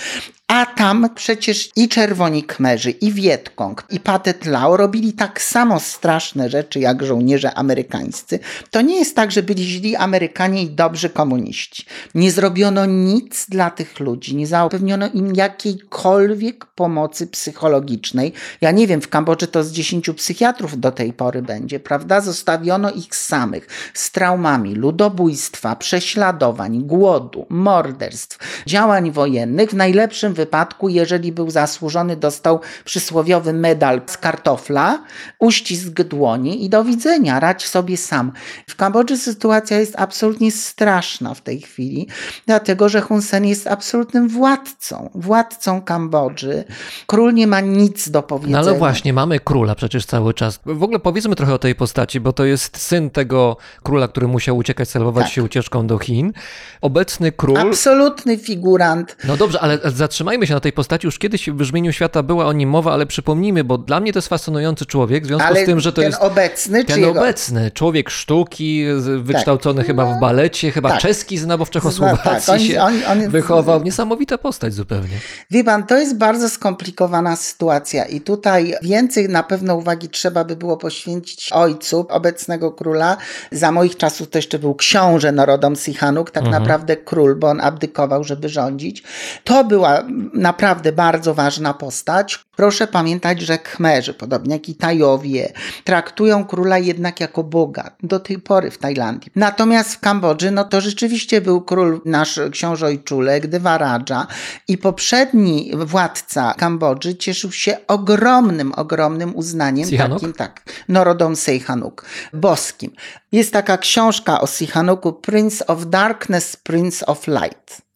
A tam przecież i Czerwoni Kmerzy, i Wietkong, i Patet Lao robili tak samo straszne rzeczy jak żołnierze amerykańscy. To nie jest tak, że byli źli Amerykanie i dobrzy komuniści. Nie zrobiono nic dla dla tych ludzi, nie zapewniono im jakiejkolwiek pomocy psychologicznej. Ja nie wiem, w Kambodży to z 10 psychiatrów do tej pory będzie, prawda? Zostawiono ich samych z traumami ludobójstwa, prześladowań, głodu, morderstw, działań wojennych. W najlepszym wypadku, jeżeli był zasłużony, dostał przysłowiowy medal z kartofla, uścisk dłoni i do widzenia, radź sobie sam. W Kambodży sytuacja jest absolutnie straszna w tej chwili, dlatego że Hun Sen jest absolutnym władcą, władcą Kambodży. Król nie ma nic do No powiedzenia. ale właśnie, mamy króla przecież cały czas. W ogóle powiedzmy trochę o tej postaci, bo to jest syn tego króla, który musiał uciekać, celować Tak. się ucieczką do Chin. Obecny król... Absolutny figurant. No dobrze, ale zatrzymajmy się na tej postaci. Już kiedyś w Brzmieniu Świata była o nim mowa, ale przypomnijmy, bo dla mnie to jest fascynujący człowiek, w związku Ale z tym, że to ten jest obecny, ten jego... obecny, człowiek sztuki, wykształcony chyba w balecie, chyba tak. czeski zna, bo w Czechosłowacji Zna- tak, on- się on- on- wychował. Niesamowita postać zupełnie. Wie pan, to jest bardzo skomplikowana sytuacja i tutaj więcej na pewno uwagi trzeba by było poświęcić ojcu obecnego króla. Za moich czasów to jeszcze był książę Norodom Sihanouk, tak naprawdę król, bo on abdykował, żeby rządzić. To była naprawdę bardzo ważna postać. Proszę pamiętać, że Khmerzy, podobnie jak i Tajowie, traktują króla jednak jako Boga. Do tej pory w Tajlandii. Natomiast w Kambodży, no to rzeczywiście był król nasz książę ojczulek, Devaraja i poprzedni władca Kambodży cieszył się ogromnym, ogromnym uznaniem. Sihanouk? Takim, tak, Norodom Sihanouk, boskim. Jest taka książka o Sihanouku, Prince of Darkness, Prince of Light.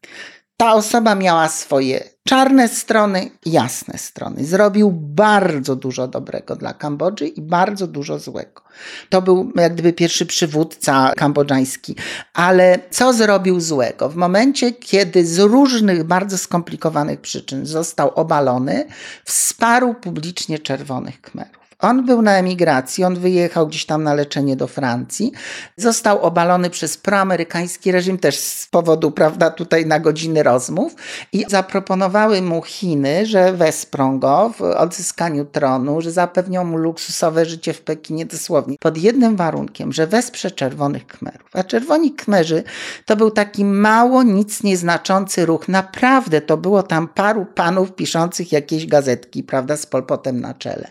Ta osoba miała swoje czarne strony jasne strony. Zrobił bardzo dużo dobrego dla Kambodży i bardzo dużo złego. To był jak gdyby pierwszy przywódca kambodżański. Ale co zrobił złego? W momencie, kiedy z różnych bardzo skomplikowanych przyczyn został obalony, wsparł publicznie Czerwonych Khmerów. On był na emigracji, on wyjechał gdzieś tam na leczenie do Francji. Został obalony przez proamerykański reżim, też z powodu, prawda, tutaj na godziny rozmów. I zaproponowały mu Chiny, że wesprą go w odzyskaniu tronu, że zapewnią mu luksusowe życie w Pekinie dosłownie. Pod jednym warunkiem, że wesprze Czerwonych Khmerów. A Czerwoni Khmerzy to był taki mało nic nieznaczący ruch. Naprawdę to było tam paru panów piszących jakieś gazetki, prawda, z Polpotem na czele.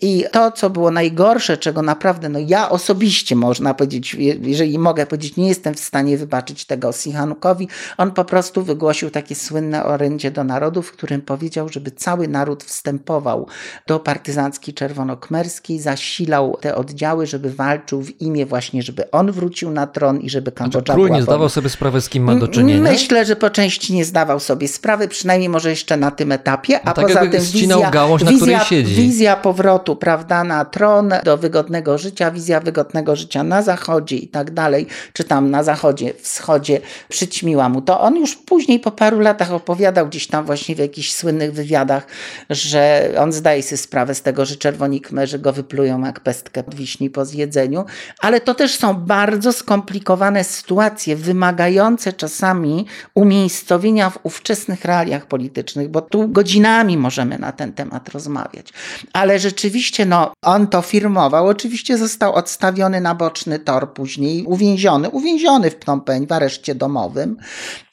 I to, co było najgorsze, czego naprawdę, no ja osobiście można powiedzieć, je- jeżeli mogę powiedzieć, nie jestem w stanie wybaczyć tego Sihanukowi, on po prostu wygłosił takie słynne orędzie do narodu, w którym powiedział, żeby cały naród wstępował do partyzanckiej czerwonokmerskiej, zasilał te oddziały, żeby walczył w imię właśnie, żeby on wrócił na tron i żeby Kambodża Król była nie zdawał sobie sprawy, z kim ma do czynienia. Myślę, że po części nie zdawał sobie sprawy, przynajmniej może jeszcze na tym etapie, a No tak poza tym wizja, gałąź, na wizja, której siedzi. wizja powrotu, prawda, na tron, do wygodnego życia, wizja wygodnego życia na zachodzie i tak dalej, czy tam na zachodzie, wschodzie, przyćmiła mu to. On już później po paru latach opowiadał gdzieś tam właśnie w jakichś słynnych wywiadach, że on zdaje sobie sprawę z tego, że czerwoni kmerzy go wyplują jak pestkę od wiśni po zjedzeniu, ale to też są bardzo skomplikowane sytuacje, wymagające czasami umiejscowienia w ówczesnych realiach politycznych, bo tu godzinami możemy na ten temat rozmawiać. Ale rzeczywiście, no, on to firmował. Oczywiście został odstawiony na boczny tor później, uwięziony, uwięziony w Phnom Penh w areszcie domowym.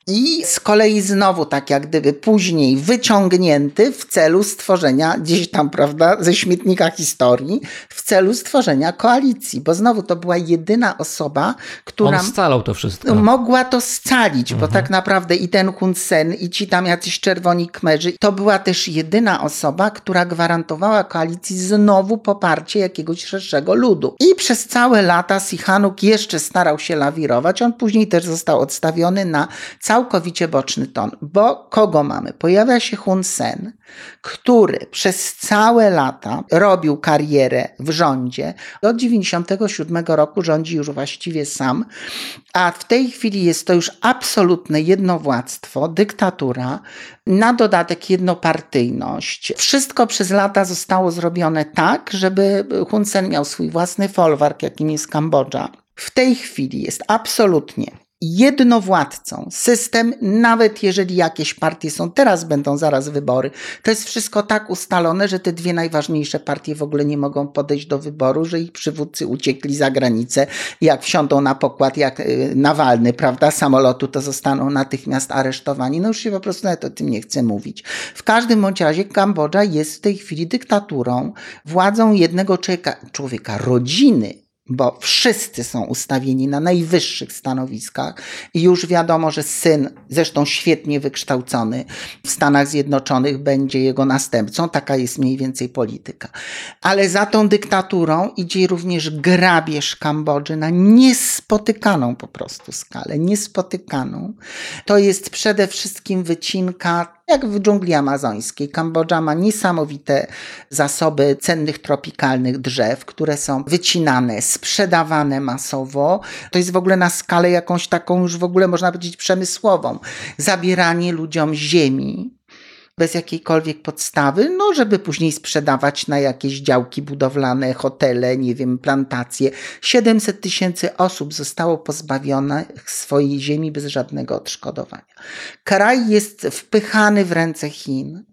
I z kolei znowu tak jak gdyby później wyciągnięty w celu stworzenia gdzieś tam, prawda, ze śmietnika historii, w celu stworzenia koalicji, bo znowu to była jedyna osoba, która On scalał to wszystko. mogła to scalić, bo tak naprawdę i ten Hun Sen, i ci tam jacyś czerwoni kmerzy, to była też jedyna osoba, która gwarantowała koalicji znowu poparcie jakiegoś szerszego ludu. I przez całe lata Sihanouk jeszcze starał się lawirować, on później też został odstawiony na całkowicie boczny ton, bo kogo mamy? Pojawia się Hun Sen, który przez całe lata robił karierę w rządzie. Od 97 roku rządzi już właściwie sam, a w tej chwili jest to już absolutne jednowładztwo, dyktatura, na dodatek jednopartyjność. Wszystko przez lata zostało zrobione tak, żeby Hun Sen miał swój własny folwark, jakim jest Kambodża. W tej chwili jest absolutnie jednowładcą. System, nawet jeżeli jakieś partie są, teraz będą zaraz wybory, to jest wszystko tak ustalone, że te dwie najważniejsze partie w ogóle nie mogą podejść do wyboru, że ich przywódcy uciekli za granicę. Jak wsiądą na pokład, jak y, Nawalny, prawda, samolotu, to zostaną natychmiast aresztowani. No już się po prostu nawet o tym nie chcę mówić. W każdym bądź razie Kambodża jest w tej chwili dyktaturą, władzą jednego człowieka, człowieka rodziny, bo wszyscy są ustawieni na najwyższych stanowiskach i już wiadomo, że syn, zresztą świetnie wykształcony w Stanach Zjednoczonych, będzie jego następcą. Taka jest mniej więcej polityka. Ale za tą dyktaturą idzie również grabież Kambodży na niespotykaną po prostu skalę, niespotykaną. To jest przede wszystkim wycinka jak w dżungli amazońskiej. Kambodża ma niesamowite zasoby cennych tropikalnych drzew, które są wycinane, sprzedawane masowo. To jest w ogóle na skalę jakąś taką już w ogóle można powiedzieć przemysłową. Zabieranie ludziom ziemi, bez jakiejkolwiek podstawy, no żeby później sprzedawać na jakieś działki budowlane, hotele, nie wiem, plantacje. 700 tysięcy osób zostało pozbawionych swojej ziemi bez żadnego odszkodowania. Kraj jest wpychany w ręce Chin.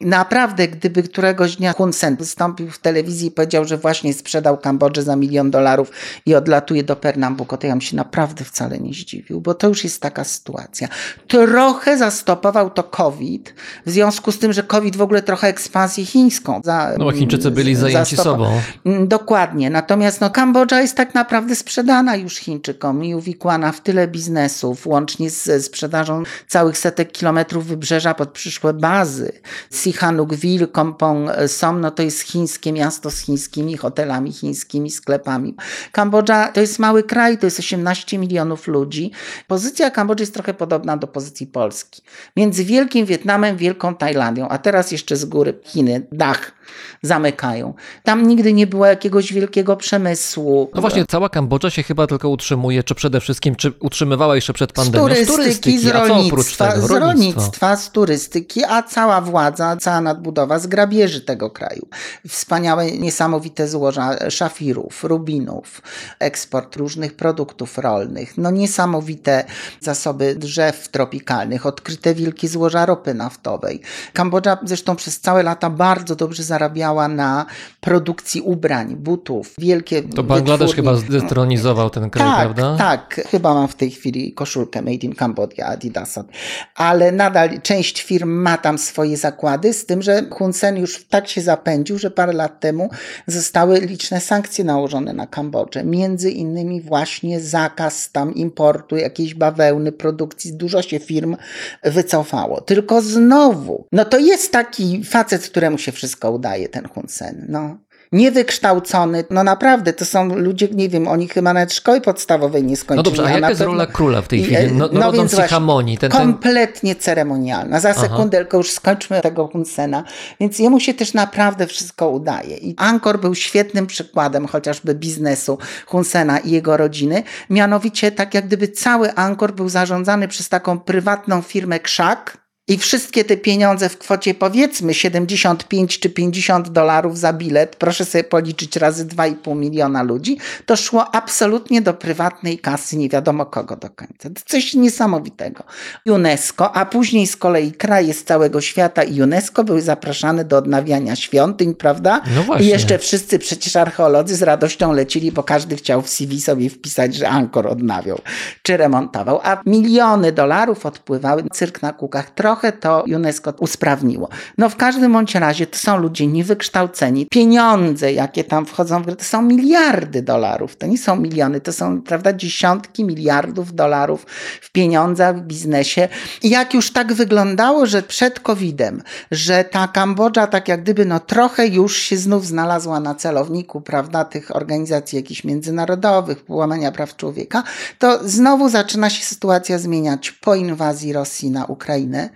Naprawdę, gdyby któregoś dnia Hun Sen wystąpił w telewizji i powiedział, że właśnie sprzedał Kambodżę za milion dolarów i odlatuje do Pernambuco, to ja bym się naprawdę wcale nie zdziwił, bo to już jest taka sytuacja. Trochę zastopował to COVID, w związku z tym, że COVID w ogóle trochę ekspansję chińską. Za, no bo Chińczycy byli zajęci sobą. Mm, dokładnie. Natomiast no, Kambodża jest tak naprawdę sprzedana już Chińczykom i uwikłana w tyle biznesów, łącznie z sprzedażą całych setek kilometrów wybrzeża pod przyszłe bazy. Sihanoukville, Kompong Som, no to jest chińskie miasto z chińskimi hotelami, chińskimi sklepami. Kambodża to jest mały kraj, to jest 18 milionów ludzi. Pozycja Kambodży jest trochę podobna do pozycji Polski. Między Wielkim Wietnamem, Wielką Tajlandią, a teraz jeszcze z góry Chiny, dach zamykają. Tam nigdy nie było jakiegoś wielkiego przemysłu. No właśnie, cała Kambodża się chyba tylko utrzymuje, czy przede wszystkim, czy utrzymywała jeszcze przed pandemią? Z turystyki, z, turystyki, z rolnictwa, z rolnictwa, z turystyki, a cała władza, cała nadbudowa z grabieży tego kraju. Wspaniałe, niesamowite złoża szafirów, rubinów, eksport różnych produktów rolnych, no niesamowite zasoby drzew tropikalnych, odkryte wielkie złoża ropy naftowej. Kambodża zresztą przez całe lata bardzo dobrze zarabiała na produkcji ubrań, butów, wielkie To Bangladesz chyba zdetronizował ten kraj, tak, prawda? Tak, chyba mam w tej chwili koszulkę Made in Cambodia Adidasa, ale nadal część firm ma tam swoje zakłady, z tym, że Hun Sen już tak się zapędził, że parę lat temu zostały liczne sankcje nałożone na Kambodżę. Między innymi właśnie zakaz tam importu jakiejś bawełny, produkcji. Dużo się firm wycofało. Tylko znowu, no to jest taki facet, któremu się wszystko udaje, ten Hun Sen. No niewykształcony. No naprawdę, to są ludzie, nie wiem, oni chyba nawet szkoły podstawowej nie skończyli. No dobrze, a, jaka jest rola króla w tej chwili? No, no, no więc Hamonii. Ten, ten... Kompletnie ceremonialna. Za sekundę, już skończmy tego Hunsena. Więc jemu się też naprawdę wszystko udaje. I Angkor był świetnym przykładem chociażby biznesu Hunsena i jego rodziny. Mianowicie tak jak gdyby cały Angkor był zarządzany przez taką prywatną firmę Krzak, i wszystkie te pieniądze w kwocie powiedzmy 75 czy 50 dolarów za bilet, proszę sobie policzyć razy 2,5 miliona ludzi, to szło absolutnie do prywatnej kasy, nie wiadomo kogo do końca. To coś niesamowitego. UNESCO, a później z kolei kraje z całego świata i UNESCO były zapraszane do odnawiania świątyń, prawda? No właśnie. I jeszcze wszyscy przecież archeolodzy z radością lecili, bo każdy chciał w CV sobie wpisać, że Angkor odnawiał czy remontował. A miliony dolarów odpływały, cyrk na kółkach. Trochę trochę to UNESCO usprawniło. No w każdym bądź razie to są ludzie niewykształceni. Pieniądze, jakie tam wchodzą w grę, to są miliardy dolarów. To nie są miliony, to są, prawda, dziesiątki miliardów dolarów w pieniądzach, w biznesie. I jak już tak wyglądało, że przed COVID-em, że ta Kambodża tak jak gdyby no trochę już się znów znalazła na celowniku, prawda, tych organizacji jakichś międzynarodowych, łamania praw człowieka, to znowu zaczyna się sytuacja zmieniać po inwazji Rosji na Ukrainę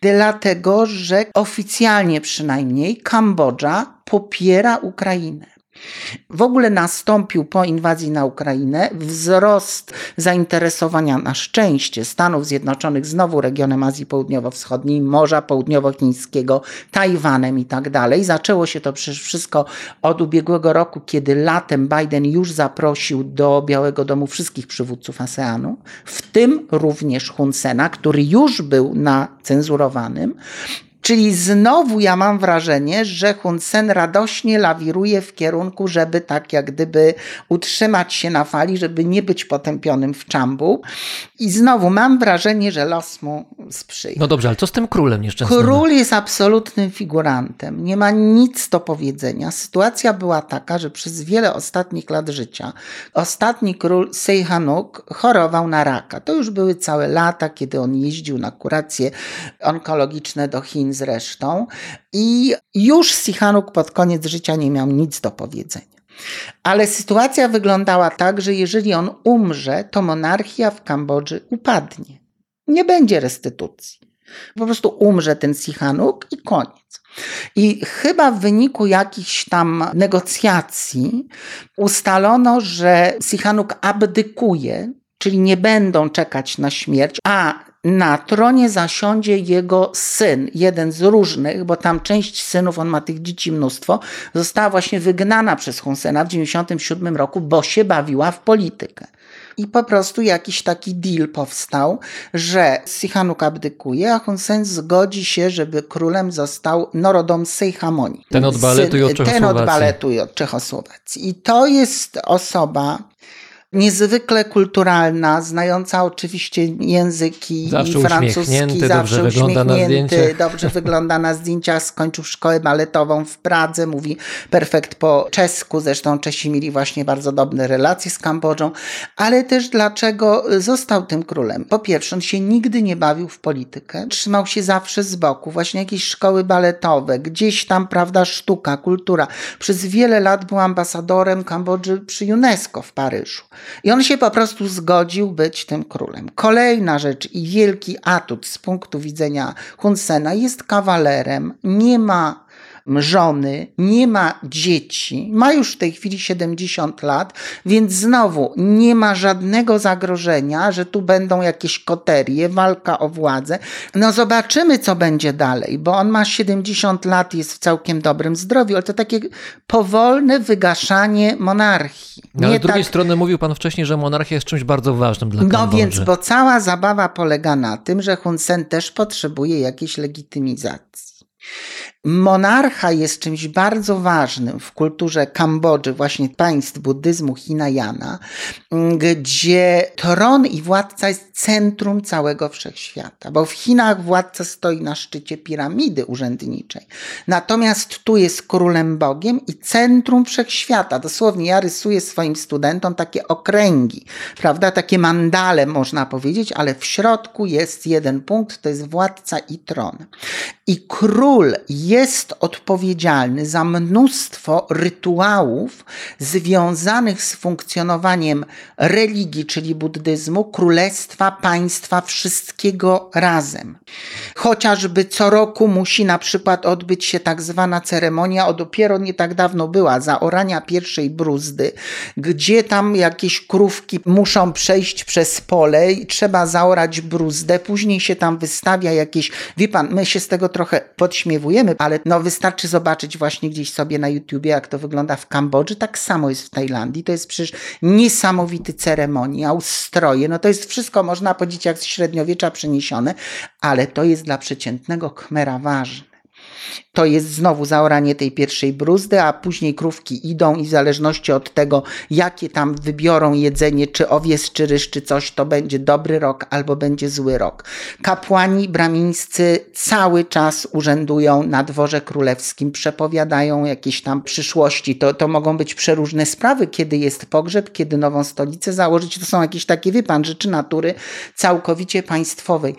dlatego że oficjalnie przynajmniej Kambodża popiera Ukrainę. W ogóle nastąpił po inwazji na Ukrainę wzrost zainteresowania na szczęście Stanów Zjednoczonych znowu regionem Azji Południowo-Wschodniej, Morza Południowochińskiego, Tajwanem i tak dalej. Zaczęło się to przecież wszystko od ubiegłego roku, kiedy latem Biden już zaprosił do Białego Domu wszystkich przywódców ASEANu, w tym również Hun Sena, który już był na cenzurowanym. Czyli znowu ja mam wrażenie, że Hun Sen radośnie lawiruje w kierunku, żeby tak jak gdyby utrzymać się na fali, żeby nie być potępionym w czambu. I znowu mam wrażenie, że los mu sprzyja. No dobrze, ale co z tym królem nieszczęsnym? Król jest absolutnym figurantem, nie ma nic do powiedzenia. Sytuacja była taka, że przez wiele ostatnich lat życia ostatni król Sejhanuk chorował na raka. To już były całe lata, kiedy on jeździł na kuracje onkologiczne do Chin zresztą i już Sihanouk pod koniec życia nie miał nic do powiedzenia. Ale sytuacja wyglądała tak, że jeżeli on umrze, to monarchia w Kambodży upadnie. Nie będzie restytucji. Po prostu umrze ten Sihanouk i koniec. I chyba w wyniku jakichś tam negocjacji ustalono, że Sihanouk abdykuje, czyli nie będą czekać na śmierć, a na tronie zasiądzie jego syn, jeden z różnych, bo tam część synów, on ma tych dzieci mnóstwo, została właśnie wygnana przez Hunsena w 1997 roku, bo się bawiła w politykę. I po prostu jakiś taki deal powstał, że Sihanouk abdykuje, a Hun Sen zgodzi się, żeby królem został Norodom Sejhamoni. Ten od baletu i od Ten od Czechosłowacji. baletu i od Czechosłowacji. I to jest osoba, niezwykle kulturalna, znająca oczywiście języki Zawsze i francuski, uśmiechnięty, zawsze dobrze wygląda na uśmiechnięty, dobrze wygląda na zdjęciach, skończył szkołę baletową w Pradze, mówi perfekt po czesku, zresztą Czesi mieli właśnie bardzo dobre relacje z Kambodżą, ale też dlaczego został tym królem? Po pierwsze, on się nigdy nie bawił w politykę, trzymał się zawsze z boku, właśnie jakieś szkoły baletowe, gdzieś tam, prawda, sztuka, kultura. Przez wiele lat był ambasadorem Kambodży przy UNESCO w Paryżu. I on się po prostu zgodził być tym królem. Kolejna rzecz i wielki atut z punktu widzenia Hun Sena jest kawalerem, nie ma żony, nie ma dzieci, ma już w tej chwili 70 lat, więc znowu nie ma żadnego zagrożenia, że tu będą jakieś koterie, walka o władzę. No zobaczymy, co będzie dalej, bo on ma 70 lat, jest w całkiem dobrym zdrowiu, ale to takie powolne wygaszanie monarchii. No, ale z drugiej tak- strony mówił pan wcześniej, że monarchia jest czymś bardzo ważnym dla no Kambodży. więc, bo cała zabawa polega na tym, że Hun Sen też potrzebuje jakiejś legitymizacji. Monarcha jest czymś bardzo ważnym w kulturze Kambodży, właśnie państw buddyzmu Hinayana, m, gdzie tron i władca jest centrum całego wszechświata, bo w Chinach władca stoi na szczycie piramidy urzędniczej. Natomiast tu jest królem Bogiem i centrum wszechświata. Dosłownie ja rysuję swoim studentom takie okręgi, prawda, takie mandale można powiedzieć, ale w środku jest jeden punkt, to jest władca i tron. I król jest odpowiedzialny za mnóstwo rytuałów związanych z funkcjonowaniem religii, czyli buddyzmu, królestwa, państwa, wszystkiego razem. Chociażby co roku musi na przykład odbyć się tak zwana ceremonia, o dopiero nie tak dawno była, zaorania pierwszej bruzdy, gdzie tam jakieś krówki muszą przejść przez pole i trzeba zaorać bruzdę, później się tam wystawia jakieś, wie pan, my się z tego trochę podśmiewujemy, ale no wystarczy zobaczyć właśnie gdzieś sobie na YouTubie, jak to wygląda w Kambodży, tak samo jest w Tajlandii, to jest przecież niesamowity ceremoniał, stroje, no to jest wszystko, można powiedzieć, jak z średniowiecza przeniesione, ale to jest dla przeciętnego Khmera ważne. To jest znowu zaoranie tej pierwszej bruzdy, a później krówki idą i w zależności od tego, jakie tam wybiorą jedzenie, czy owiec, czy ryż, czy coś, to będzie dobry rok albo będzie zły rok. Kapłani bramińscy cały czas urzędują na dworze królewskim, przepowiadają jakieś tam przyszłości. To, to mogą być przeróżne sprawy, kiedy jest pogrzeb, kiedy nową stolicę założyć. To są jakieś takie, wie pan, rzeczy natury całkowicie państwowej.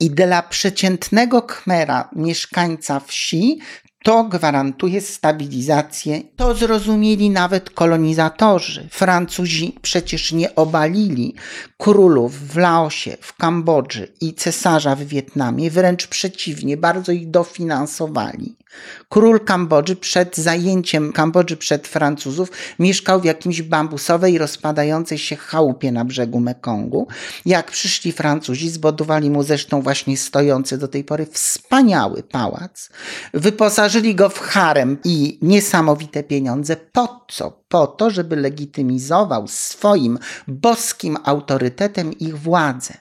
I dla przeciętnego Khmera, mieszkańca wsi, to gwarantuje stabilizację. To zrozumieli nawet kolonizatorzy. Francuzi przecież nie obalili królów w Laosie, w Kambodży i cesarza w Wietnamie, wręcz przeciwnie, bardzo ich dofinansowali. Król Kambodży przed zajęciem Kambodży przed Francuzów mieszkał w jakimś bambusowej, rozpadającej się chałupie na brzegu Mekongu. Jak przyszli Francuzi, zbudowali mu zresztą właśnie stojący do tej pory wspaniały pałac. Wyposażyli go w harem i niesamowite pieniądze. Po co? Po to, żeby legitymizował swoim boskim autorytetem ich władzę.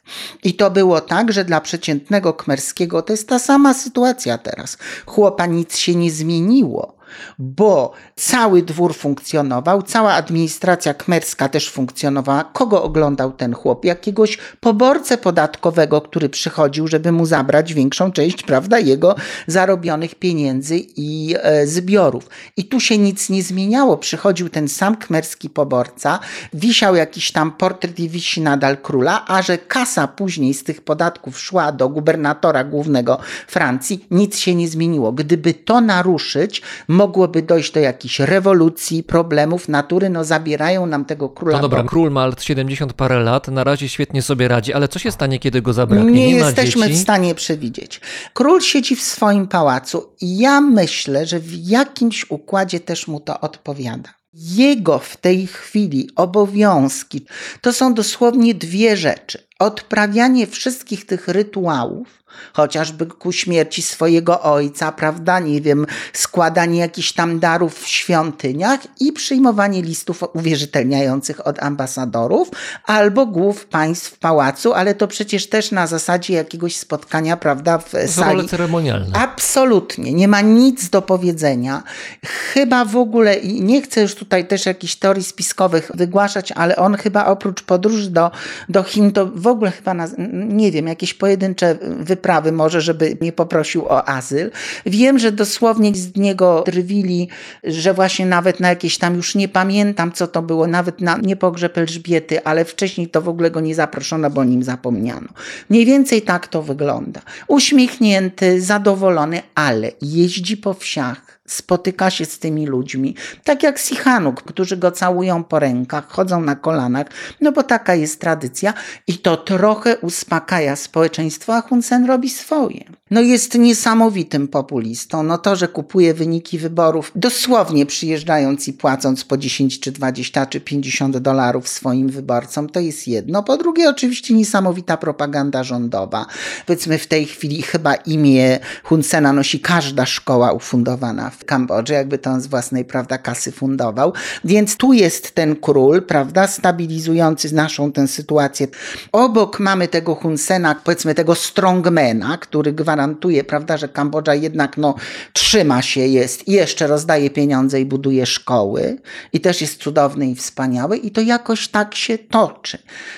I to było tak, że dla przeciętnego Kmerskiego to jest ta sama sytuacja teraz. Chłopa nic się nie zmieniło bo cały dwór funkcjonował, cała administracja kmerska też funkcjonowała. Kogo oglądał ten chłop? Jakiegoś poborcę podatkowego, który przychodził, żeby mu zabrać większą część, prawda, jego zarobionych pieniędzy i e, zbiorów. I tu się nic nie zmieniało. Przychodził ten sam kmerski poborca, wisiał jakiś tam portret i wisi nadal króla, a że kasa później z tych podatków szła do gubernatora głównego Francji, nic się nie zmieniło. Gdyby to naruszyć, mogłoby dojść do jakichś rewolucji, problemów natury, no zabierają nam tego króla. No dobra, król ma 70 parę lat, na razie świetnie sobie radzi, ale co się stanie, kiedy go zabraknie? nie, ma jesteśmy w stanie przewidzieć. Król siedzi w swoim pałacu i ja myślę, że w jakimś układzie też mu to odpowiada. Jego w tej chwili obowiązki to są dosłownie dwie rzeczy. Odprawianie wszystkich tych rytuałów, chociażby ku śmierci swojego ojca, prawda, nie wiem, składanie jakichś tam darów w świątyniach i przyjmowanie listów uwierzytelniających od ambasadorów albo głów państw w pałacu, ale to przecież też na zasadzie jakiegoś spotkania, prawda, w To role sali. ceremonialne. Absolutnie, nie ma nic do powiedzenia. Chyba w ogóle, i nie chcę już tutaj też jakichś teorii spiskowych wygłaszać, ale on chyba oprócz podróży do, do Chin, to w ogóle chyba, na, nie wiem, jakieś pojedyncze wyprawy może, żeby nie poprosił o azyl. Wiem, że dosłownie z niego drwili, że właśnie nawet na jakieś tam, już nie pamiętam co to było, nawet na nie pogrzeb Elżbiety, ale wcześniej to w ogóle go nie zaproszono, bo o nim zapomniano. Mniej więcej tak to wygląda. Uśmiechnięty, zadowolony, ale jeździ po wsiach, spotyka się z tymi ludźmi, tak jak Sichanuk, którzy go całują po rękach, chodzą na kolanach, no bo taka jest tradycja i to trochę uspokaja społeczeństwo, a Hun Sen robi swoje. No jest niesamowitym populistą, no to, że kupuje wyniki wyborów, dosłownie przyjeżdżając i płacąc po 10 czy 20 czy 50 dolarów swoim wyborcom, to jest jedno. Po drugie oczywiście niesamowita propaganda rządowa. Powiedzmy w tej chwili chyba imię Hun Sena nosi każda szkoła ufundowana w Kambodży, jakby to on z własnej, prawda, kasy fundował. Więc tu jest ten król, prawda, stabilizujący naszą tę sytuację. Obok mamy tego Hun Sena, powiedzmy tego strongmana, który gwarantuje, prawda, że Kambodża jednak no, trzyma się, jest i jeszcze rozdaje pieniądze i buduje szkoły i też jest cudowny i wspaniały i to jakoś tak się toczy.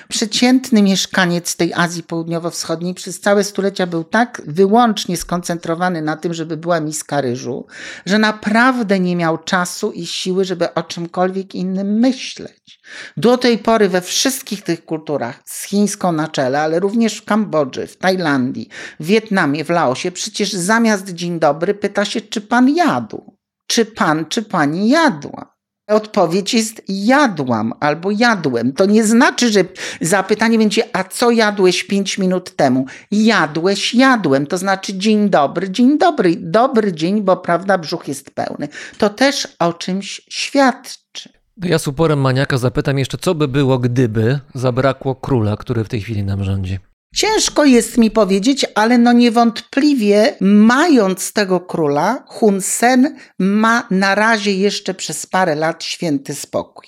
Przeciętny mieszkaniec tej Azji Południowo-Wschodniej przez całe stulecia był tak wyłącznie skoncentrowany na tym, żeby była miska ryżu, że naprawdę nie miał czasu i siły, żeby o czymkolwiek innym myśleć. Do tej pory we wszystkich tych kulturach, z chińską na czele, ale również w Kambodży, w Tajlandii, w Wietnamie, w Laosie, przecież zamiast dzień dobry pyta się, czy pan jadł. Czy pan, czy pani jadła? Odpowiedź jest jadłam albo jadłem. To nie znaczy, że zapytanie będzie, a co jadłeś pięć minut temu? Jadłeś, jadłem. To znaczy dzień dobry, dzień dobry, dobry dzień, bo prawda, brzuch jest pełny. To też o czymś świadczy. Ja z uporem maniaka zapytam jeszcze, co by było, gdyby zabrakło króla, który w tej chwili nam rządzi. Ciężko jest mi powiedzieć, ale no niewątpliwie, mając tego króla, Hun Sen ma na razie jeszcze przez parę lat święty spokój.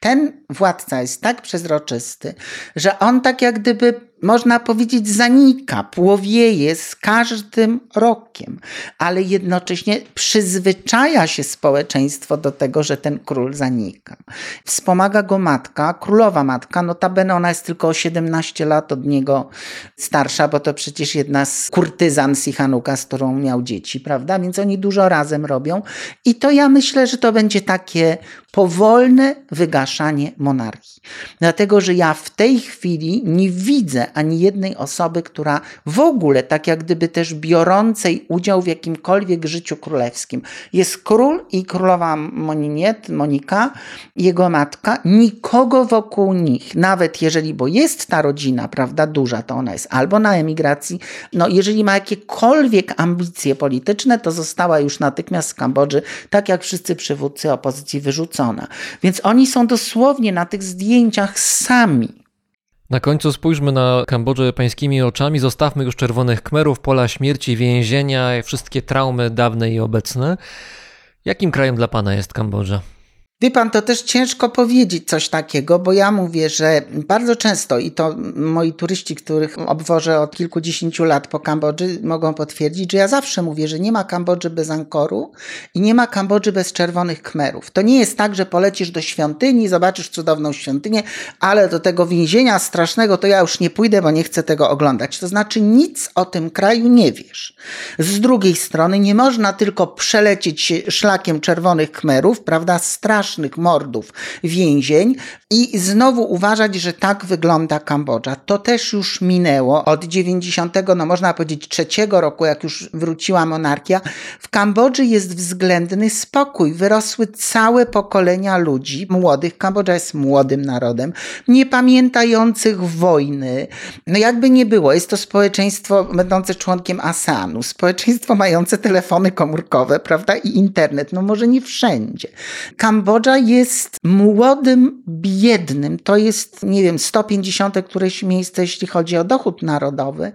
Ten władca jest tak przezroczysty, że on tak jak gdyby, można powiedzieć, zanika, płowieje z każdym rokiem, ale jednocześnie przyzwyczaja się społeczeństwo do tego, że ten król zanika. Wspomaga go matka, królowa matka, notabene ona jest tylko o 17 lat od niego starsza, bo to przecież jedna z kurtyzan Sichanuka, z którą miał dzieci, prawda? Więc oni dużo razem robią i to ja myślę, że to będzie takie powolne wygaszanie monarchii. Dlatego, że ja w tej chwili nie widzę ani jednej osoby, która w ogóle, tak jak gdyby też biorącej udział w jakimkolwiek życiu królewskim. Jest król i królowa Moniniet, Monika, jego matka, nikogo wokół nich, nawet jeżeli, bo jest ta rodzina, prawda, duża, to ona jest albo na emigracji, no jeżeli ma jakiekolwiek ambicje polityczne, to została już natychmiast z Kambodży, tak jak wszyscy przywódcy opozycji, wyrzucona. Więc oni są dosłownie na tych zdjęciach sami. Na końcu spójrzmy na Kambodżę pańskimi oczami, zostawmy już czerwonych kmerów, pola śmierci, więzienia, wszystkie traumy dawne i obecne. Jakim krajem dla pana jest Kambodża? Wie pan, to też ciężko powiedzieć coś takiego, bo ja mówię, że bardzo często i to moi turyści, których obwożę od kilkudziesięciu lat po Kambodży, mogą potwierdzić, że ja zawsze mówię, że nie ma Kambodży bez Ankoru i nie ma Kambodży bez czerwonych kmerów. To nie jest tak, że polecisz do świątyni, zobaczysz cudowną świątynię, ale do tego więzienia strasznego to ja już nie pójdę, bo nie chcę tego oglądać. To znaczy nic o tym kraju nie wiesz. Z drugiej strony nie można tylko przelecieć szlakiem czerwonych kmerów, prawda, strasznie strasznych mordów więzień i znowu uważać, że tak wygląda Kambodża. To też już minęło od 90, no można powiedzieć trzeciego roku, jak już wróciła monarchia. W Kambodży jest względny spokój. Wyrosły całe pokolenia ludzi, młodych. Kambodża jest młodym narodem, nie pamiętających wojny. No jakby nie było, jest to społeczeństwo będące członkiem ASEANu, społeczeństwo mające telefony komórkowe, prawda, i internet. No może nie wszędzie. Kambodża Kambodża jest młodym, biednym, to jest, nie wiem, 150 któreś miejsce, jeśli chodzi o dochód narodowy,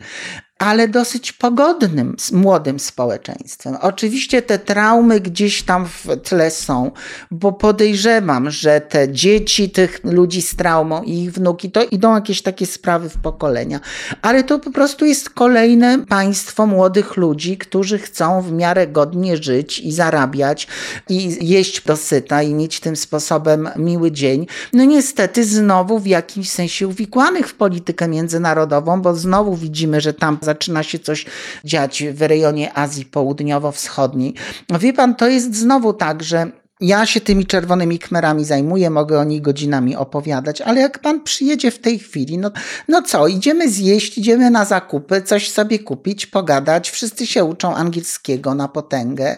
ale dosyć pogodnym, młodym społeczeństwem. Oczywiście te traumy gdzieś tam w tle są, bo podejrzewam, że te dzieci tych ludzi z traumą i ich wnuki, to idą jakieś takie sprawy w pokolenia. Ale to po prostu jest kolejne państwo młodych ludzi, którzy chcą w miarę godnie żyć i zarabiać i jeść dosyta i mieć tym sposobem miły dzień. No niestety znowu w jakimś sensie uwikłanych w politykę międzynarodową, bo znowu widzimy, że tam zaczyna się coś dziać w rejonie Azji Południowo-Wschodniej. Wie pan, to jest znowu tak, że ja się tymi czerwonymi kmerami zajmuję, mogę o nich godzinami opowiadać, ale jak pan przyjedzie w tej chwili, no, no co, idziemy zjeść, idziemy na zakupy, coś sobie kupić, pogadać, wszyscy się uczą angielskiego na potęgę.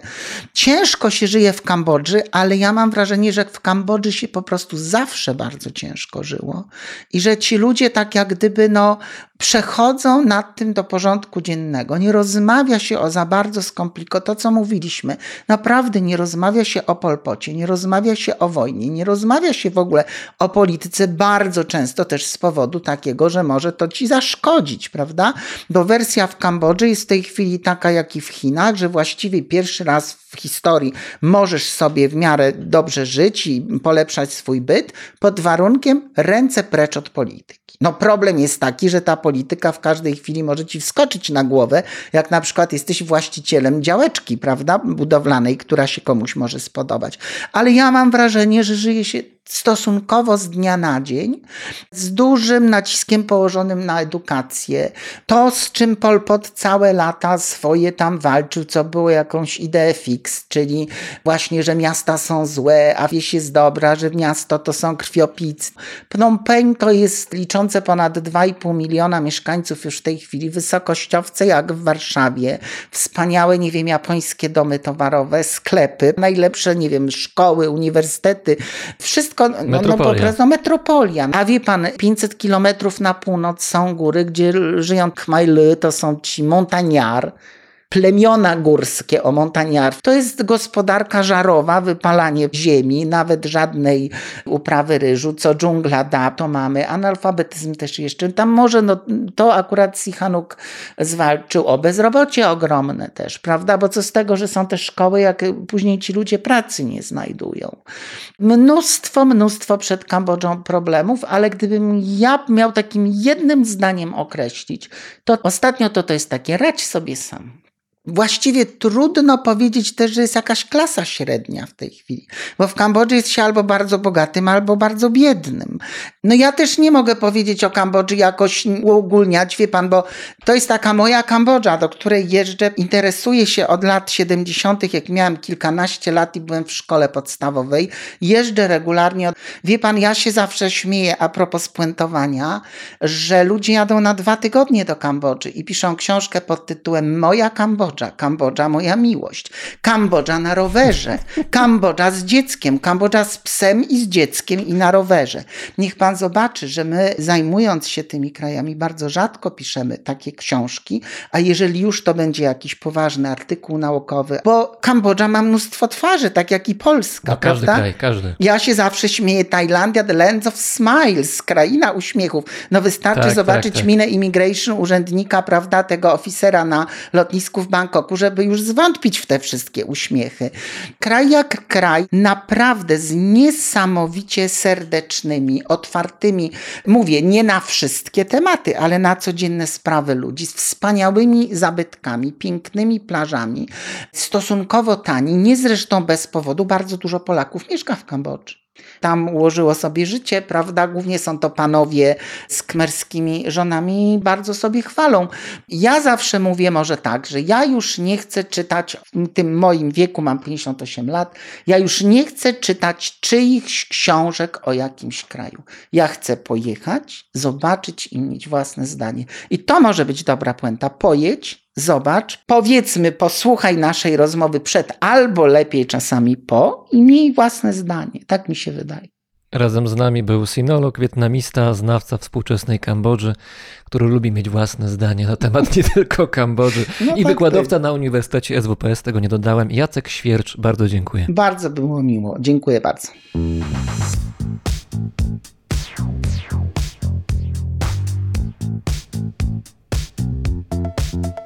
Ciężko się żyje w Kambodży, ale ja mam wrażenie, że w Kambodży się po prostu zawsze bardzo ciężko żyło i że ci ludzie tak jak gdyby no przechodzą nad tym do porządku dziennego. Nie rozmawia się o za bardzo skomplikowanym, to co mówiliśmy, naprawdę nie rozmawia się o Polpocie, nie rozmawia się o wojnie, nie rozmawia się w ogóle o polityce bardzo często też z powodu takiego, że może to ci zaszkodzić, prawda? Bo wersja w Kambodży jest w tej chwili taka jak i w Chinach, że właściwie pierwszy raz w historii możesz sobie w miarę dobrze żyć i polepszać swój byt pod warunkiem ręce precz od polityki. No problem jest taki, że ta polityka w każdej chwili może ci wskoczyć na głowę, jak na przykład jesteś właścicielem działeczki, prawda, budowlanej, która się komuś może spodobać. Ale ja mam wrażenie, że żyje się stosunkowo z dnia na dzień, z dużym naciskiem położonym na edukację. To, z czym Pol Pot całe lata swoje tam walczył, co było jakąś ideę fix, czyli właśnie, że miasta są złe, a wieś jest dobra, że miasto to są krwiopijcy. Phnom Penh to jest liczące ponad 2,5 miliona mieszkańców już w tej chwili, wysokościowce jak w Warszawie, wspaniałe, nie wiem, japońskie domy towarowe, sklepy, najlepsze, nie wiem, szkoły, uniwersytety, wszystko wszystko, no, no po prostu metropolia. A wie pan, 500 kilometrów na północ są góry, gdzie żyją Khmajly, to są ci montaniar, plemiona górskie o montaniarstwie. To jest gospodarka żarowa, wypalanie ziemi, nawet żadnej uprawy ryżu, co dżungla da, to mamy. Analfabetyzm też jeszcze. Tam może, no, to akurat Sichanuk zwalczył o bezrobocie ogromne też, prawda? Bo co z tego, że są te szkoły, jak później ci ludzie pracy nie znajdują. Mnóstwo, mnóstwo przed Kambodżą problemów, ale gdybym ja miał takim jednym zdaniem określić, to ostatnio to to jest takie rać sobie sam. Właściwie trudno powiedzieć też, że jest jakaś klasa średnia w tej chwili, bo w Kambodży jest się albo bardzo bogatym, albo bardzo biednym. No ja też nie mogę powiedzieć o Kambodży jakoś uogólniać, wie pan, bo to jest taka moja Kambodża, do której jeżdżę, interesuję się od lat 70., jak miałem kilkanaście lat i byłem w szkole podstawowej, jeżdżę regularnie. Wie pan, ja się zawsze śmieję a propos spuentowania, że ludzie jadą na dwa tygodnie do Kambodży i piszą książkę pod tytułem Moja Kambodża, Kambodża moja miłość, Kambodża na rowerze, Kambodża z dzieckiem, Kambodża z psem i z dzieckiem i na rowerze. Niech pan zobaczy, że my zajmując się tymi krajami bardzo rzadko piszemy takie książki, a jeżeli już to będzie jakiś poważny artykuł naukowy, bo Kambodża ma mnóstwo twarzy, tak jak i Polska, No, każdy prawda? kraj, każdy. Ja się zawsze śmieję, Tajlandia, the land of smiles, kraina uśmiechów. No wystarczy Tak, zobaczyć tak, tak. minę immigration urzędnika, prawda, tego oficera na lotnisku w Bangkoku, żeby już zwątpić w te wszystkie uśmiechy. Kraj jak kraj, naprawdę z niesamowicie serdecznymi, otwartymi, mówię, nie na wszystkie tematy, ale na codzienne sprawy ludzi, z wspaniałymi zabytkami, pięknymi plażami, stosunkowo tani, nie zresztą bez powodu, bardzo dużo Polaków mieszka w Kambodży. Tam ułożyło sobie życie, prawda? Głównie są to panowie z kmerskimi żonami, bardzo sobie chwalą. Ja zawsze mówię może tak, że ja już nie chcę czytać, w tym moim wieku, mam 58 lat, ja już nie chcę czytać czyichś książek o jakimś kraju. Ja chcę pojechać, zobaczyć i mieć własne zdanie. I to może być dobra puenta. Pojedź, zobacz, powiedzmy, posłuchaj naszej rozmowy przed, albo lepiej czasami po i miej własne zdanie. Tak mi się wydaje. Razem z nami był sinolog, wietnamista, znawca współczesnej Kambodży, który lubi mieć własne zdanie na temat nie tylko Kambodży. No I tak, wykładowca na Uniwersytecie SWPS, tego nie dodałem, Jacek Świercz, bardzo dziękuję. Bardzo było miło. Dziękuję bardzo. Spitting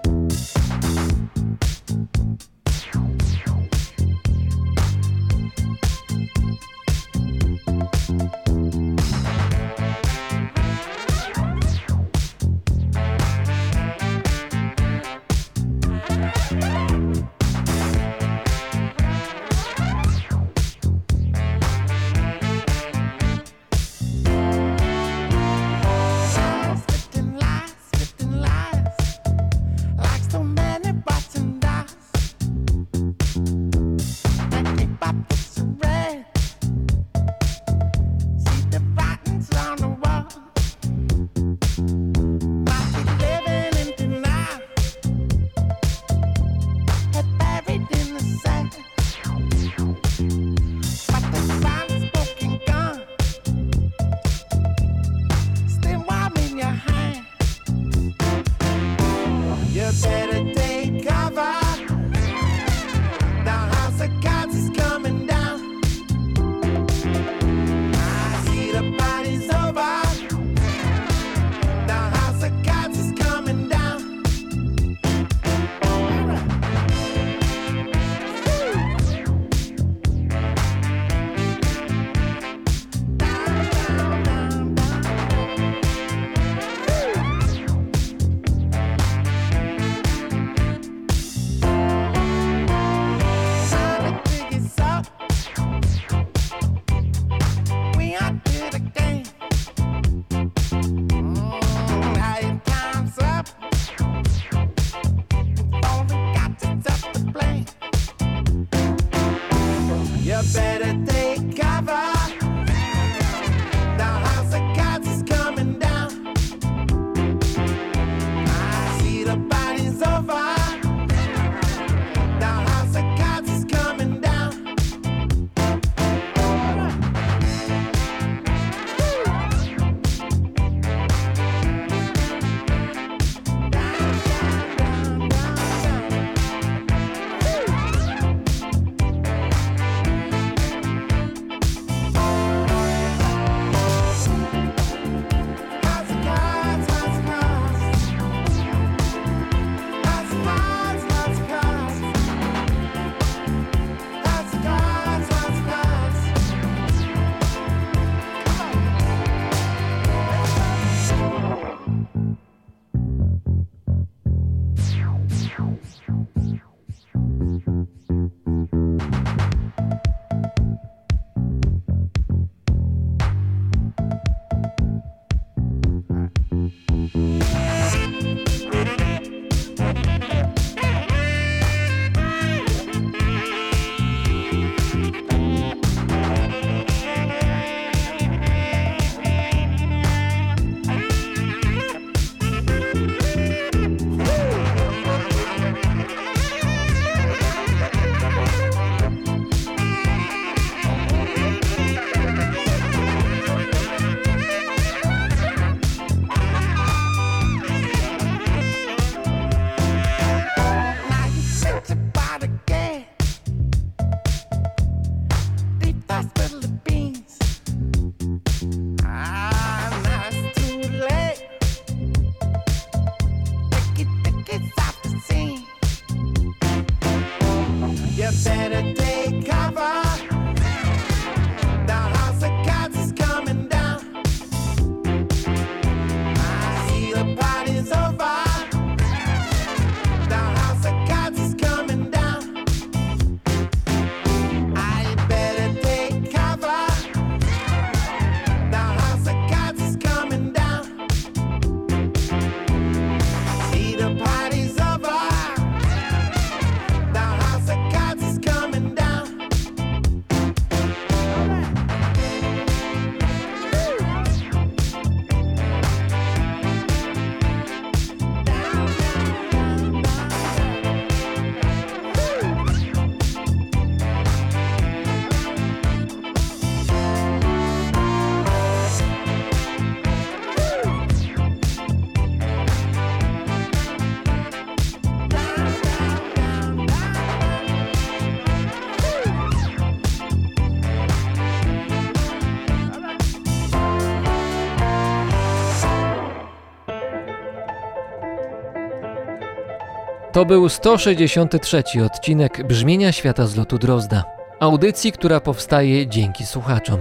To był 163 odcinek Brzmienia Świata z lotu Drozda. Audycji, która powstaje dzięki słuchaczom.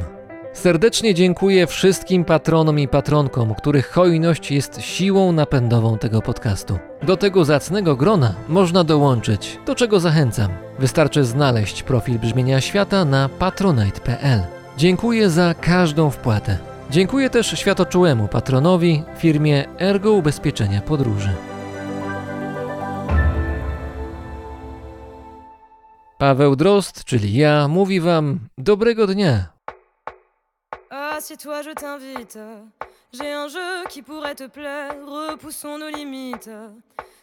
Serdecznie dziękuję wszystkim patronom i patronkom, których hojność jest siłą napędową tego podcastu. Do tego zacnego grona można dołączyć, do czego zachęcam. Wystarczy znaleźć profil Brzmienia Świata na patronite.pl. Dziękuję za każdą wpłatę. Dziękuję też światoczułemu patronowi, firmie Ergo Ubezpieczenia Podróży. Paweł Drozd, czyli ja, mówi Wam dobrego dnia. Assieds-toi, je t'invite. J'ai un jeu qui pourrait te plaire. Repoussons nos limites.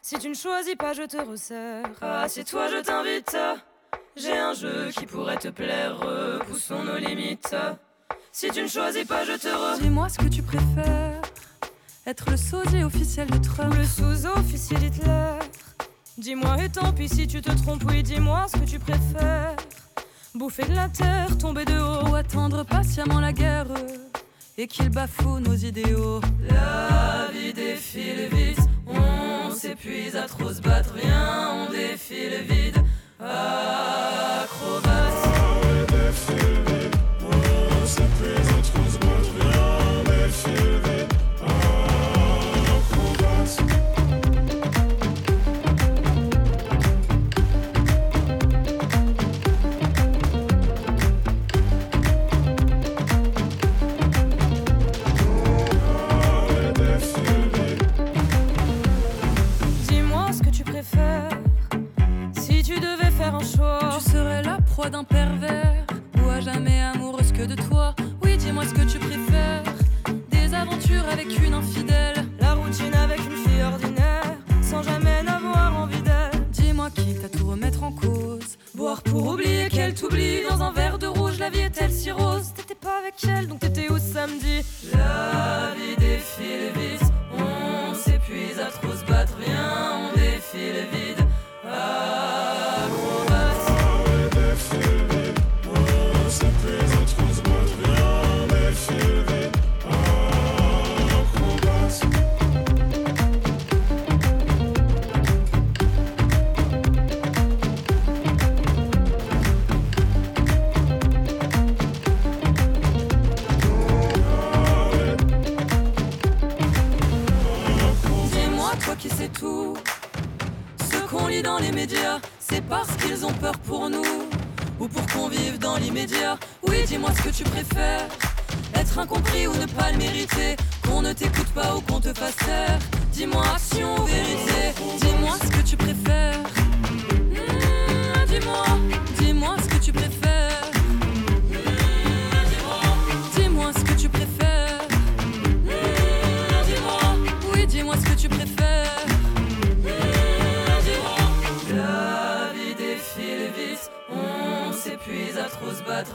Si tu ne choisis pas, je te resserre. Assieds-toi, je t'invite. J'ai un jeu qui pourrait te plaire. Repoussons nos limites. Si tu ne choisis pas, je te re. Dis-moi ce que tu préfères. Être le sosie officiel de Trump. Le sous-officier d'Hitler. Dis-moi et tant pis si tu te trompes. Oui, dis-moi ce que tu préfères. Bouffer de la terre, tomber de haut. Attendre patiemment la guerre et qu'il bafoue nos idéaux. La vie défile vite, on s'épuise à trop se battre, viens, on défile vide. Acrobatie. Dis-moi proie d'un pervers ou à jamais amoureuse que de toi. Oui, dis-moi ce que tu préfères. Des aventures avec une infidèle. la routine avec une fille ordinaire, sans jamais n'avoir envie d'elle. Dis-moi quitte à tout remettre en cause. Boire pour oublier qu'elle t'oublie dans un verre de rouge, la vie est-elle si rose? T'étais pas avec elle, donc t'étais où samedi? peur pour nous ou pour qu'on vive dans l'immédiat. Oui, dis-moi ce que tu préfères. Être incompris ou ne pas le mériter. Qu'on ne t'écoute pas ou qu'on te fasse taire. Dis-moi action ou vérité. Dis-moi ce que tu préfères. Hmm, dis-moi.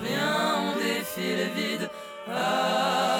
Viens, on défie le vide. Ah.